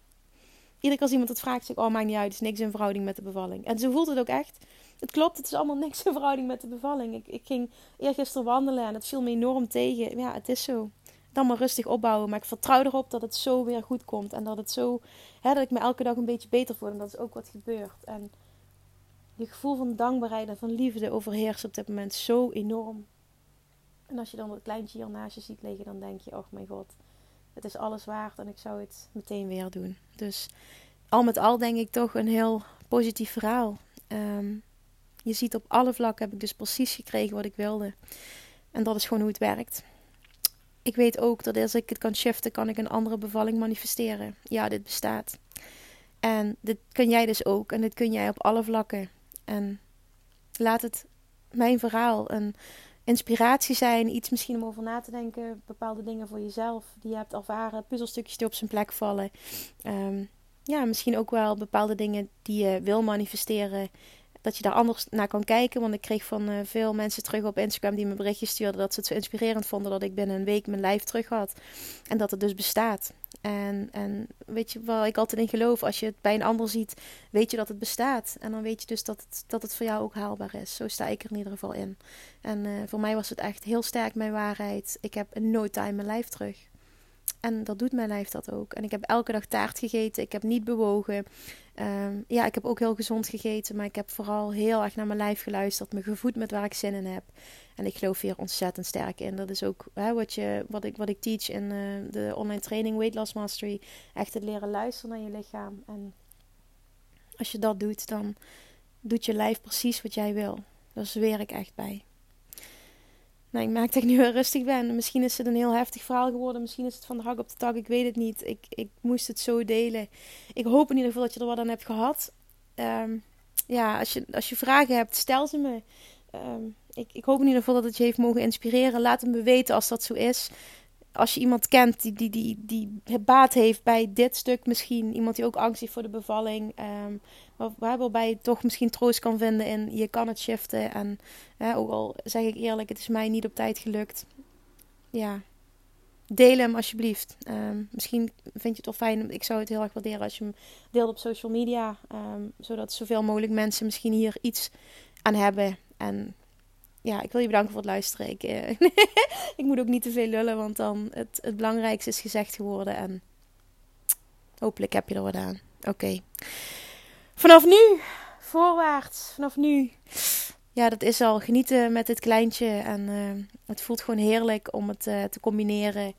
Iedere keer als iemand het vraagt, zeg ik, oh, maakt niet uit. Het is niks in verhouding met de bevalling. En zo voelt het ook echt. Het klopt, het is allemaal niks in verhouding met de bevalling. Ik, ik ging eergisteren wandelen en het viel me enorm tegen. Ja, het is zo. Dan maar rustig opbouwen. Maar ik vertrouw erop dat het zo weer goed komt. En dat het zo, hè, dat ik me elke dag een beetje beter voel. En dat is ook wat gebeurt. En je gevoel van dankbaarheid en van liefde overheerst op dit moment zo enorm. En als je dan dat kleintje hier naast je ziet liggen, dan denk je: Oh mijn god, het is alles waard en ik zou het meteen weer doen. Dus al met al denk ik toch een heel positief verhaal. Ehm, je ziet op alle vlakken heb ik dus precies gekregen wat ik wilde. En dat is gewoon hoe het werkt. Ik weet ook dat als ik het kan shiften, kan ik een andere bevalling manifesteren. Ja, dit bestaat. En dit kun jij dus ook. En dit kun jij op alle vlakken. En laat het mijn verhaal een inspiratie zijn, iets misschien om over na te denken, bepaalde dingen voor jezelf die je hebt ervaren, puzzelstukjes die op zijn plek vallen. Um, ja, misschien ook wel bepaalde dingen die je wil manifesteren. Dat je daar anders naar kan kijken. Want ik kreeg van uh, veel mensen terug op Instagram die me berichtjes stuurden dat ze het zo inspirerend vonden dat ik binnen een week mijn lijf terug had. En dat het dus bestaat. En, en weet je waar ik altijd in geloof? Als je het bij een ander ziet, weet je dat het bestaat. En dan weet je dus dat het, dat het voor jou ook haalbaar is. Zo sta ik er in ieder geval in. En uh, voor mij was het echt heel sterk mijn waarheid. Ik heb in no time mijn lijf terug. En dat doet mijn lijf dat ook. En ik heb elke dag taart gegeten. Ik heb niet bewogen. Um, ja, ik heb ook heel gezond gegeten. Maar ik heb vooral heel erg naar mijn lijf geluisterd. Me gevoed met waar ik zin in heb. En ik geloof hier ontzettend sterk in. Dat is ook hè, wat, je, wat, ik, wat ik teach in uh, de online training Weight Loss Mastery. Echt het leren luisteren naar je lichaam. En als je dat doet, dan doet je lijf precies wat jij wil. Daar zweer ik echt bij. Nou, ik maak dat ik nu weer rustig ben. Misschien is het een heel heftig verhaal geworden. Misschien is het van de hak op de tak. Ik weet het niet. Ik, ik moest het zo delen. Ik hoop in ieder geval dat je er wat aan hebt gehad. Um, ja, als je, als je vragen hebt, stel ze me. Um, ik, ik hoop in ieder geval dat het je heeft mogen inspireren. Laat het me weten als dat zo is. Als je iemand kent die, die, die, die baat heeft bij dit stuk misschien. Iemand die ook angst heeft voor de bevalling. Um, waarbij je toch misschien troost kan vinden in je kan het shiften. En ook al zeg ik eerlijk, het is mij niet op tijd gelukt. Ja, deel hem alsjeblieft. Um, misschien vind je het wel fijn. Ik zou het heel erg waarderen als je hem deelt op social media. Um, zodat zoveel mogelijk mensen misschien hier iets aan hebben. En ja, ik wil je bedanken voor het luisteren. Ik, uh, (laughs) ik moet ook niet te veel lullen, want dan het, het belangrijkste is gezegd geworden. En hopelijk heb je er wat aan. Oké. Vanaf nu, voorwaarts, vanaf nu. Ja, dat is al genieten met dit kleintje. En uh, het voelt gewoon heerlijk om het uh, te combineren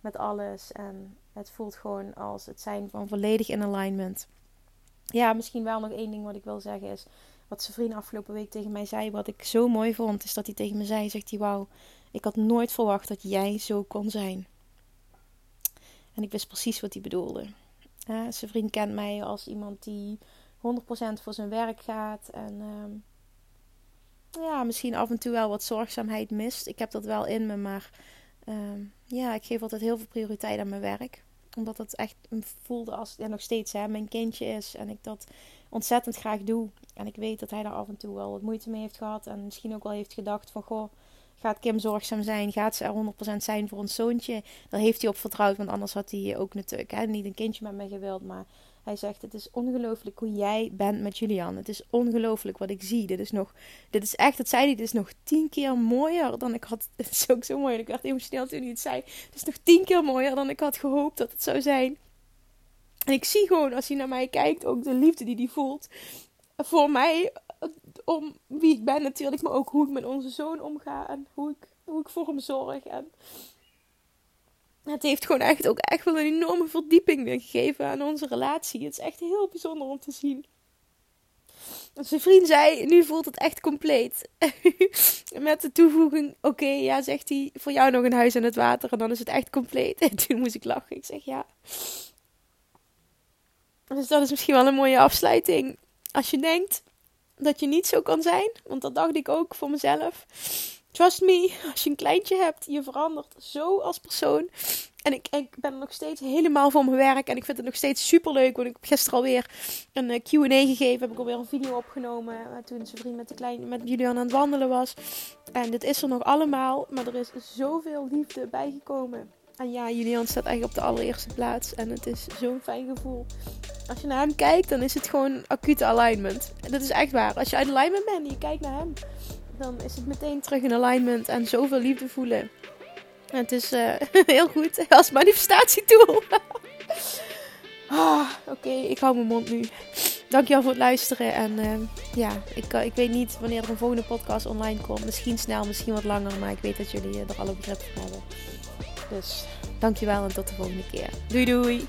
met alles. En het voelt gewoon als het zijn van volledig in alignment. Ja, misschien wel nog één ding wat ik wil zeggen is wat zijn vriend afgelopen week tegen mij zei, wat ik zo mooi vond, is dat hij tegen me zei: zegt hij, wauw, ik had nooit verwacht dat jij zo kon zijn. En ik wist precies wat hij bedoelde. zijn vriend kent mij als iemand die 100% voor zijn werk gaat en ehm, ja, misschien af en toe wel wat zorgzaamheid mist. Ik heb dat wel in me, maar ehm, ja, ik geef altijd heel veel prioriteit aan mijn werk omdat het echt voelde als, ja nog steeds hè, mijn kindje is. En ik dat ontzettend graag doe. En ik weet dat hij daar af en toe wel wat moeite mee heeft gehad. En misschien ook wel heeft gedacht van, goh, gaat Kim zorgzaam zijn? Gaat ze er 100% zijn voor ons zoontje? Daar heeft hij op vertrouwd, want anders had hij ook natuurlijk hè, niet een kindje met mij gewild. Maar hij zegt, het is ongelooflijk hoe jij bent met Julian. Het is ongelooflijk wat ik zie. Dit is nog, dit is echt, dat zei hij, dit is nog tien keer mooier dan ik had. (laughs) Het is ook zo mooi. Ik werd emotioneel toen hij het zei. Het is nog tien keer mooier dan ik had gehoopt dat het zou zijn. En ik zie gewoon, als hij naar mij kijkt, ook de liefde die hij voelt. Voor mij, om wie ik ben natuurlijk, maar ook hoe ik met onze zoon omga. En hoe ik, hoe ik voor hem zorg. En het heeft gewoon echt ook echt wel een enorme verdieping gegeven aan onze relatie. Het is echt heel bijzonder om te zien. Zijn vriend zei, nu voelt het echt compleet. (laughs) Met de toevoeging, oké, ja, zegt hij, voor jou nog een huis aan het water en dan is het echt compleet. En (laughs) toen moest ik lachen. Ik zeg, ja. Dus dat is misschien wel een mooie afsluiting. Als je denkt dat je niet zo kan zijn, want dat dacht ik ook voor mezelf. Trust me, (laughs) als je een kleintje hebt, je verandert zo als persoon. En ik, ik ben nog steeds helemaal van mijn werk. En ik vind het nog steeds super leuk. Want ik heb gisteren alweer een eh, QA gegeven. Heb ik alweer een video opgenomen. Eh, toen zijn vriend met, de kleine, met Julian aan het wandelen was. En dit is er nog allemaal. Maar er is zoveel liefde bijgekomen. En ja, Julian staat eigenlijk op de allereerste plaats. En het is zo'n fijn gevoel. Als je naar hem kijkt, dan is het gewoon acute alignment. En dat is echt waar. Als je uit alignment bent en je kijkt naar hem, dan is het meteen terug in alignment en zoveel liefde voelen. En het is uh, (laughs) heel goed als manifestatietool. (laughs) ah, Oké, ik hou mijn mond nu. Dankjewel voor het luisteren. En uh, ja, ik, ik weet niet wanneer er een volgende podcast online komt. Misschien snel, misschien wat langer. Maar ik weet dat jullie er alle begrip van hebben. Dus dankjewel en tot de volgende keer. Doei doei!